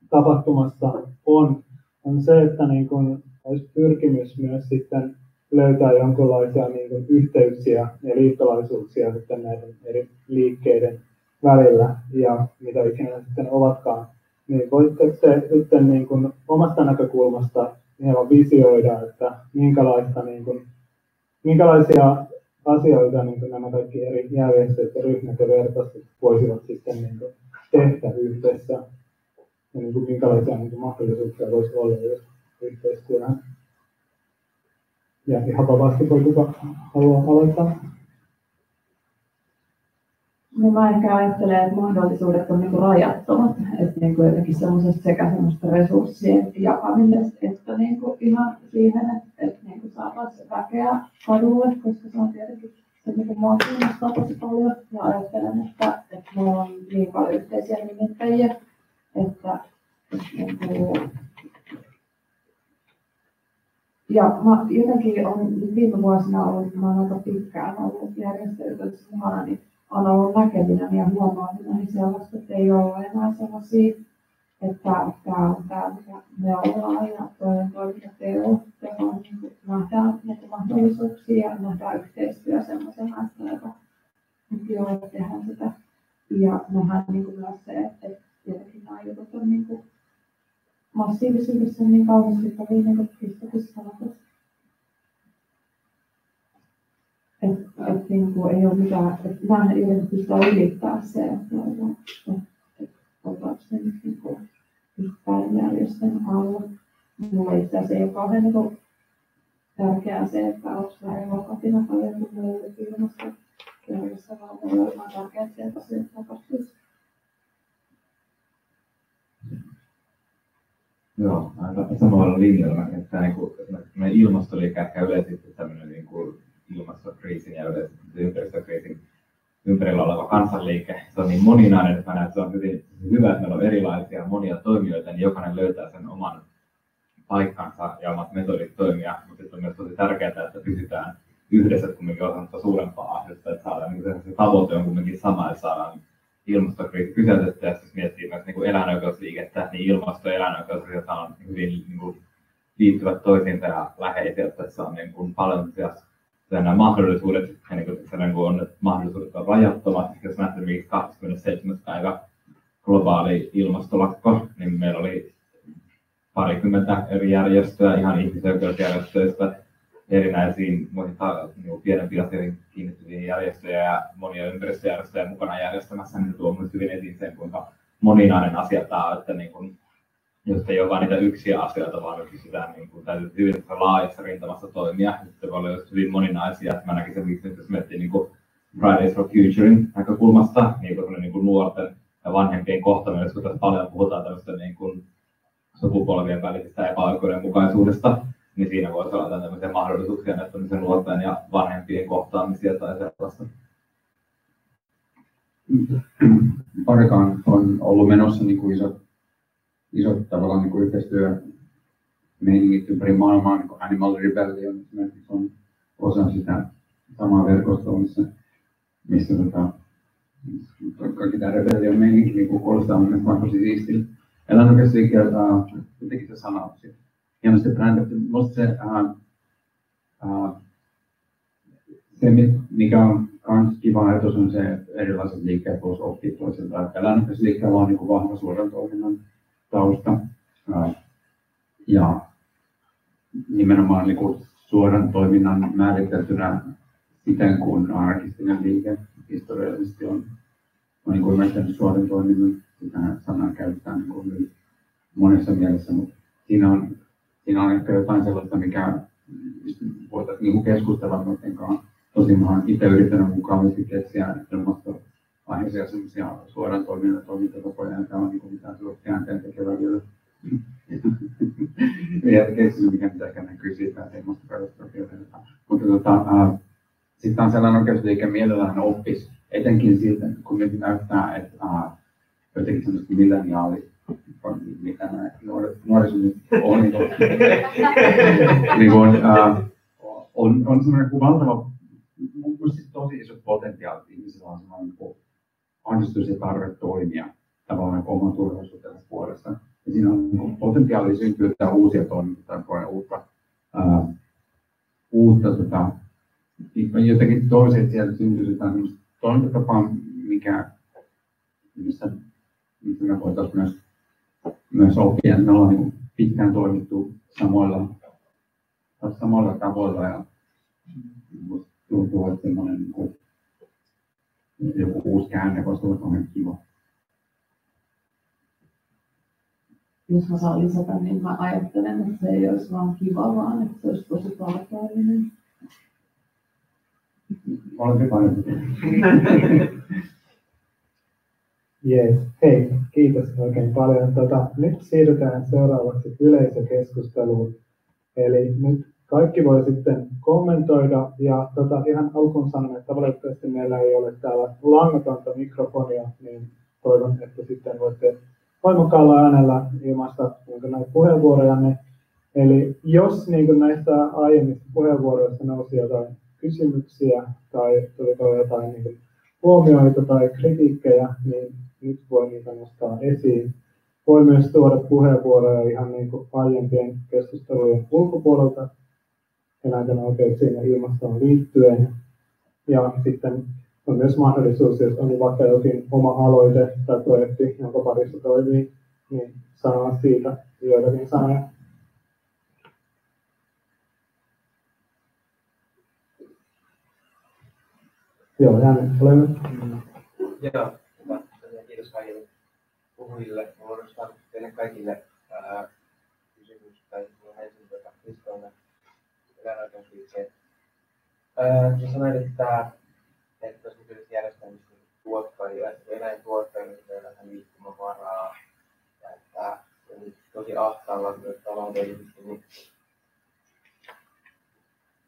[SPEAKER 1] tapahtumassa on, on se, että niin kun olisi pyrkimys myös sitten löytää jonkinlaisia niin kuin yhteyksiä ja liittolaisuuksia sitten näiden eri liikkeiden välillä ja mitä ikinä sitten ovatkaan, niin voitte se sitten niin kuin omasta näkökulmasta hieman visioida, että minkälaista, niin kuin, minkälaisia asioita niin kuin nämä kaikki eri järjestöt ja ryhmät ja verkostot voisivat sitten niin kuin tehdä yhdessä ja niin kuin minkälaisia niin kuin mahdollisuuksia voisi olla yhteistyöhön. Ja ihan vapaasti voi kuka haluaa aloittaa.
[SPEAKER 5] No mä ehkä ajattelen, että mahdollisuudet on niinku rajattomat, että niinku jotenkin semmoisesta sekä semmoista resurssien jakamisesta, että niinku ihan siihen, että, että niinku saataisiin väkeä kadulle, koska se on tietenkin se niinku mua kiinnostaa tosi paljon. Ja ajattelen, että, että meillä on niin paljon yhteisiä nimittäjiä, että, että niinku, ja mä jotenkin on viime vuosina ollut, mä olen aika pitkään ollut järjestöissä mukana, niin on ollut näkeminen ja huomaaminen niin sellaista, että ei ole enää sellaisia, että tämä on tämä, mikä me ollaan ja toinen toiminta teo, on, niin nähdään näitä mahdollisuuksia ja nähdään yhteistyö sellaisena, että joka joo, tehdään sitä. Ja nähdään niin kuin myös se, että tietenkin nämä jutut on niin kuin massiivisuudessa niin kauhistuttavia niin kuin Kristuksen sanotus. Että et, niin kuin, ei ole mitään, että mä en jotenkin pysty ylittää se, että, että, että ollaanko se nyt niin kuin yhtään järjestön alla. Mulle itse asiassa ei ole kauhean niin kuin, tärkeää se, että onko mä elokatina paljon, kun mulla ei ole ilmasta järjestö, vaan mulle on tärkeää, että sieltä asioita tapahtuisi.
[SPEAKER 4] Joo, aika samalla linjalla, että niin kuin, meidän ilmastoliike ehkä yleisesti tämmöinen niin kuin ilmastokriisin ja ympäristökriisin ympärillä oleva kansanliike, se on niin moninainen, että mä näen, että se on hyvin hyvä, että meillä on erilaisia monia toimijoita, niin jokainen löytää sen oman paikkansa ja omat metodit toimia, mutta sitten on myös tosi tärkeää, että pysytään yhdessä kumminkin osa suurempaa ahdetta, että saadaan niin se tavoite on kumminkin sama, että saadaan ilmastokriisi pysäytettyä, jos miettii myös niin eläinoikeusliikettä, niin ilmasto- ja eläinoikeusliikettä on hyvin niin kuin, liittyvät toisiinsa ja läheisiä, että se on niin kuin, paljon nämä mahdollisuudet, niin kuin, se, niin kuin on, että mahdollisuudet on rajattomat. Jos esimerkiksi 27. päivä globaali ilmastolakko, niin meillä oli parikymmentä eri järjestöä, ihan ihmisoikeusjärjestöistä, erinäisiin muihin niin pienempiin asioihin kiinnittyviin järjestöjä ja monia ympäristöjärjestöjä mukana järjestämässä, niin tuo myös hyvin esiin sen, kuinka moninainen asia tämä on, että niin kuin, jos ei ole vain niitä yksiä asioita, vaan nyt sitä niin kuin, täytyy hyvin laajassa rintamassa toimia. Sitten voi olla hyvin moninaisia. Mä näkisin, että jos miettii niin kuin Fridays for Futurein näkökulmasta, niin kuin, niin kuin nuorten ja vanhempien kohtaminen, kun tässä paljon puhutaan tämmöistä niin kuin sukupolvien välisestä epäoikeudenmukaisuudesta, niin siinä voisi olla tämmöisiä mahdollisuuksia näyttämisen nuorten ja vanhempien kohtaamisia tai sellaista.
[SPEAKER 3] parikaan on ollut menossa niin kuin isot, isot tavallaan niin kuin yhteistyö meiningit ympäri maailmaa, niin kuin Animal Rebellion esimerkiksi on osa sitä samaa verkostoa, missä, missä tota, kaikki tämä rebellion meininki niin kuulostaa mun mielestä tosi siistiltä. Eläin oikeasti kertaa, jotenkin se sana hienosti brändätty. Musta se, uh, uh, se, mikä on myös kiva ajatus on se, että erilaiset liikkeet voisi oppia toisiltaan. Eläinoppimisliikkeellä on niin vahva suoran toiminnan tausta. Ja nimenomaan niin kuin suoran toiminnan määriteltynä siten, kun anarkistinen liike historiallisesti on, on niin ymmärtänyt suoran toiminnan. Sitä sanaa käytetään niin kuin monessa mielessä, mutta siinä on, siinä on ehkä jotain sellaista, mikä voitaisiin niin keskustella kanssa. Tosin mä olen itse yrittänyt mukavasti keksiä ilmastoaiheisia sellaisia suoran toiminnan toimintatapoja, ja tämä on niin mitään sellaista käänteen tekevää vielä? Ja keksinyt, mikä ehkä näkyy siitä, että ilmastokatastrofia Mutta tota, äh, sitten on sellainen oikeusliike mielellään oppisi, etenkin siltä, kun nyt näyttää, että äh, jotenkin semmoista milleniaali, mitä nämä nuoret, nuoriso nyt on, niin, niin on, äh, on, on semmoinen kuin valtava, siis tosi iso potentiaali, ihmisillä on semmoinen annistus ja tarve toimia tavallaan oman turvallisuutensa puolesta ja siinä on potentiaali syntyä uusia toimintatapoja, uutta, ää, uutta tota, jotenkin toiset sieltä syntyy jotain toimintatapaa, mikä, missä, missä me voitaisiin myös, myös oppia. Me ollaan niin pitkään toimittu samoilla, samoilla tavoilla ja tuntuu, että semmoinen niin joku uusi käänne voisi olla kauhean kiva.
[SPEAKER 5] jos mä saan lisätä, niin mä ajattelen, että se ei olisi vaan kiva, vaan että se olisi tosi tarpeellinen.
[SPEAKER 3] Olen paljon.
[SPEAKER 1] Jees. Hei, kiitos oikein paljon. Tota, nyt siirrytään seuraavaksi yleisökeskusteluun. Eli nyt kaikki voi sitten kommentoida ja tota, ihan alkuun sanon, että valitettavasti meillä ei ole täällä langatonta mikrofonia, niin toivon, että sitten voitte voimakkaalla äänellä ilmaista niin näitä puheenvuorojanne. Eli jos niin näistä aiemmista puheenvuoroista nousi jotain kysymyksiä tai tuli jotain niin huomioita tai kritiikkejä, niin nyt voi niitä nostaa esiin. Voi myös tuoda puheenvuoroja ihan niin kuin aiempien keskustelujen ulkopuolelta eläinten oikeuksiin ja ilmastoon liittyen. Ja sitten on myös mahdollisuus, jos on vaikka jokin oma aloite tai projekti, jonka parissa toimii, niin sanoa siitä joitakin sanoja. Joo, Janne, ole hyvä.
[SPEAKER 6] Mm. Joo. Kiitos kaikille puhujille. Minulla on teille kaikille ää, kysymys, tai ensin tuota Kristoille eläinoikeusliikkeen. Sä sanoit, että että tässä nykyisessä järjestelmässä tuottajia, eläintuottajille ei ole liikkumavaraa ja että se on tosi ahtaalla myös taloudellisesti, niin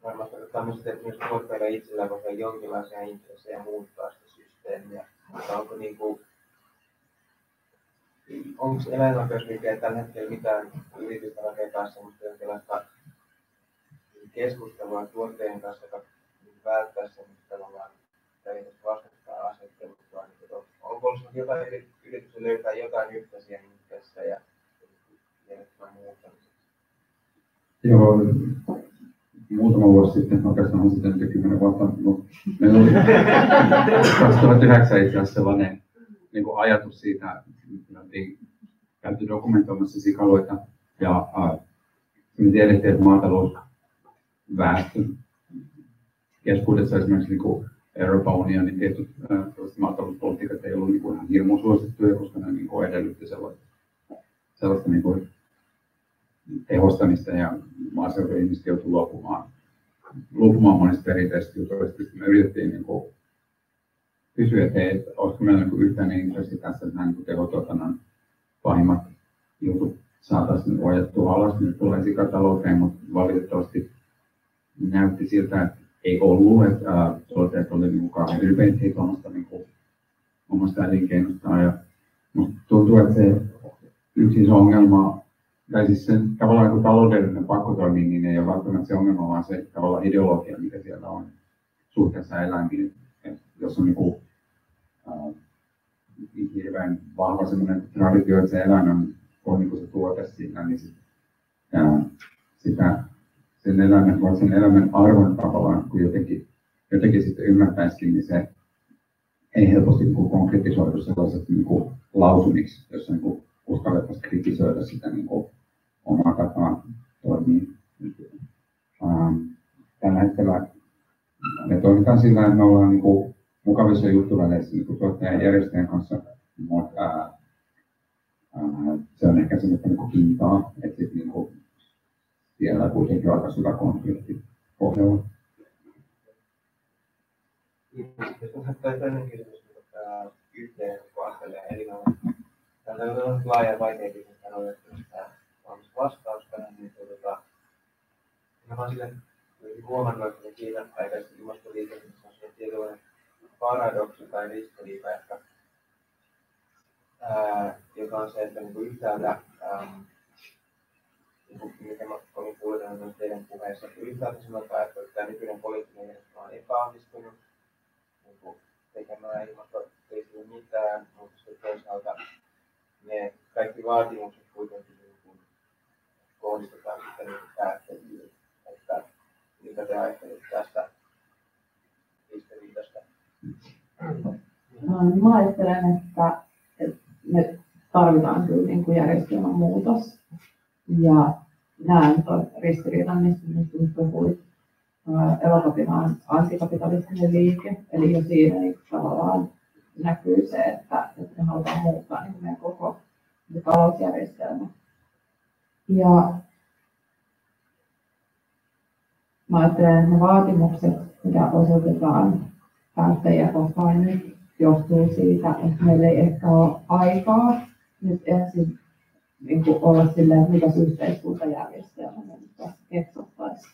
[SPEAKER 6] varmasti tämmöiset, että myös tuottajilla itsellä voi olla jonkinlaisia intressejä muuttaa sitä systeemiä, mutta onko niin kuin, onko eläinoikeusliikkeellä tällä hetkellä mitään yritystä rakentaa semmoista jonkinlaista keskustelua tuottajien kanssa, joka välttää semmoista tavallaan eli vastakkainasettelut, vaan niin, onko ollut jotain yritystä löytää jotain yhteisiä tässä ja järjestelmän muuttamiseksi?
[SPEAKER 3] Joo, muutama vuosi sitten, oikeastaan sitten nyt kymmenen vuotta, mutta meillä oli 2009 itse asiassa sellainen niin kuin ajatus siitä, että me käyty dokumentoimassa sikaloita ja äh, me tiedettiin, että maatalousväestön keskuudessa esimerkiksi niin kuin Euroopan unionin tietyt äh, maatalouspolitiikat ei ollut niin kuin ihan hirmu suosittuja, koska ne niin kuin edellytti sellaista, sellaista niin kuin tehostamista ja maaseudun ihmiset joutui luopumaan, luopumaan monista perinteisistä jutuista. Me yritettiin niin kuin kysyä, että hei, olisiko meillä niin yhteinen intressi tässä, että niin tehotuotannon pahimmat jutut saataisiin ohjattua alas, nyt tulee sikatalouteen, mutta valitettavasti näytti siltä, että ei ollut, että tuotteet oli niin kauhean ylpeitä niin omasta elinkeinostaan. Ja musta tuntuu, että se yksi iso ongelma, tai siis se tavallaan joku taloudellinen pakkotoimi, niin ei ole välttämättä se ongelma, vaan se tavallaan ideologia, mikä siellä on suhteessa eläimiin. Jos on niin äh, hirveän vahva sellainen traditio, että se eläin on, on niin se tuote siinä, niin sit, ää, sitä, sen eläimen, sen eläimen arvon tavallaan, kun jotenkin, jotenkin sitten ymmärtäisikin, niin se ei helposti niin konkretisoidu sellaiseksi niin kuin lausumiksi, jossa niin uskallettaisiin kritisoida sitä niin kuin omaa tapaa toimia. Ähm, tällä hetkellä me toimitaan sillä, että me ollaan niin kuin mukavissa juttuväleissä niin tuottajan järjestäjän kanssa, mutta ää, ää, se on ehkä semmoista niin hintaa, että sit, niin kuin, siellä kuitenkin aika syvä konflikti pohjalla.
[SPEAKER 6] Tämä on laaja ja vaikea kysymys, hän on valmis vastaus niin tuota, mä vaan sille huomannut, että kiinnostaisi ilmastoliikennessä on se tietynlainen paradoksi tai ristiriita ää, joka on se, että niin yhtäältä, ää, mitä mä olin kuullut teidän puheessa, että yhtäältä sanotaan, että tämä nykyinen poliittinen järjestelmä on epäonnistunut niin kuin tekemään ilmastokriisille mitään, mutta sitten toisaalta ne kaikki vaatimukset kuitenkin niin kuin kohdistetaan sitten niin päättäjiin, että mitä te ajattelette tästä ristiriidasta?
[SPEAKER 5] Mä ajattelen, että me tarvitaan kyllä niin kuin järjestelmän muutos. Ja näen tuon ristiriidan, mistä nyt puhuit. Elokapina on antikapitalistinen liike, eli jo siinä niin tavallaan näkyy se, että, että me halutaan muuttaa niin meidän koko talousjärjestelmä. Ja mä ajattelen, että ne vaatimukset, mitä osoitetaan päättäjiä kohtaan nyt johtuu siitä, että meillä ei ehkä ole aikaa nyt ensin niin kuin olla silleen, että mitäs yhteiskuntajärjestelmä me nyt tässä ketsottaisiin.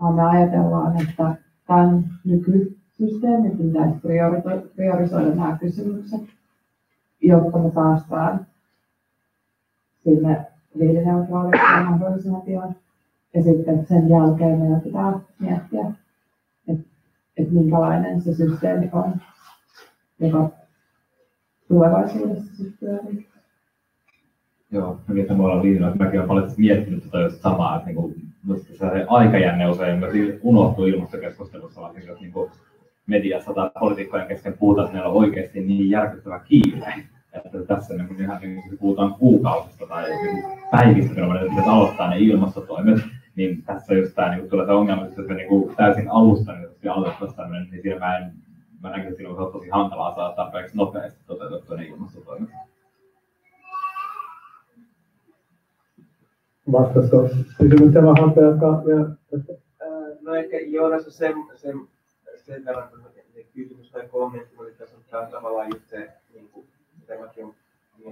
[SPEAKER 5] Vaan me ajatellaan, että tämän nykysysteemin pitäisi priorisoida nämä kysymykset, jotta me päästään sinne hiilineutraaliksi mahdollisimman pian. Ja sitten sen jälkeen meidän pitää miettiä, että minkälainen se systeemi on, joka tulevaisuudessa sitten pyörii.
[SPEAKER 4] Joo, mä mietin olla linjalla, että mäkin olen paljon miettinyt tätä just samaa, että niinku, se aikajänne usein myös unohtuu ilmastokeskustelussa, varsinkin jos niinku mediassa tai poliitikkojen kesken puhutaan, että meillä on oikeasti niin järkyttävä kiire. Että tässä niin ihan niin puhutaan kuukausista tai päivistä, kun meidän pitäisi aloittaa ne ilmastotoimet, niin tässä just tämä niin tulee se ongelma, että se niin kuin täysin alusta, niin aloitettaisiin tämmöinen, niin siinä mä en, mä näkisin, että se on tosi hankalaa saada tarpeeksi nopeasti toteutettua ne ilmastotoimet.
[SPEAKER 1] vastatko kysymysten Hampea ja
[SPEAKER 6] No ehkä Joonas on se, se, se verran kysymys tai kommentti, mutta tässä on tavallaan just se, niin kuin, mitä mäkin olen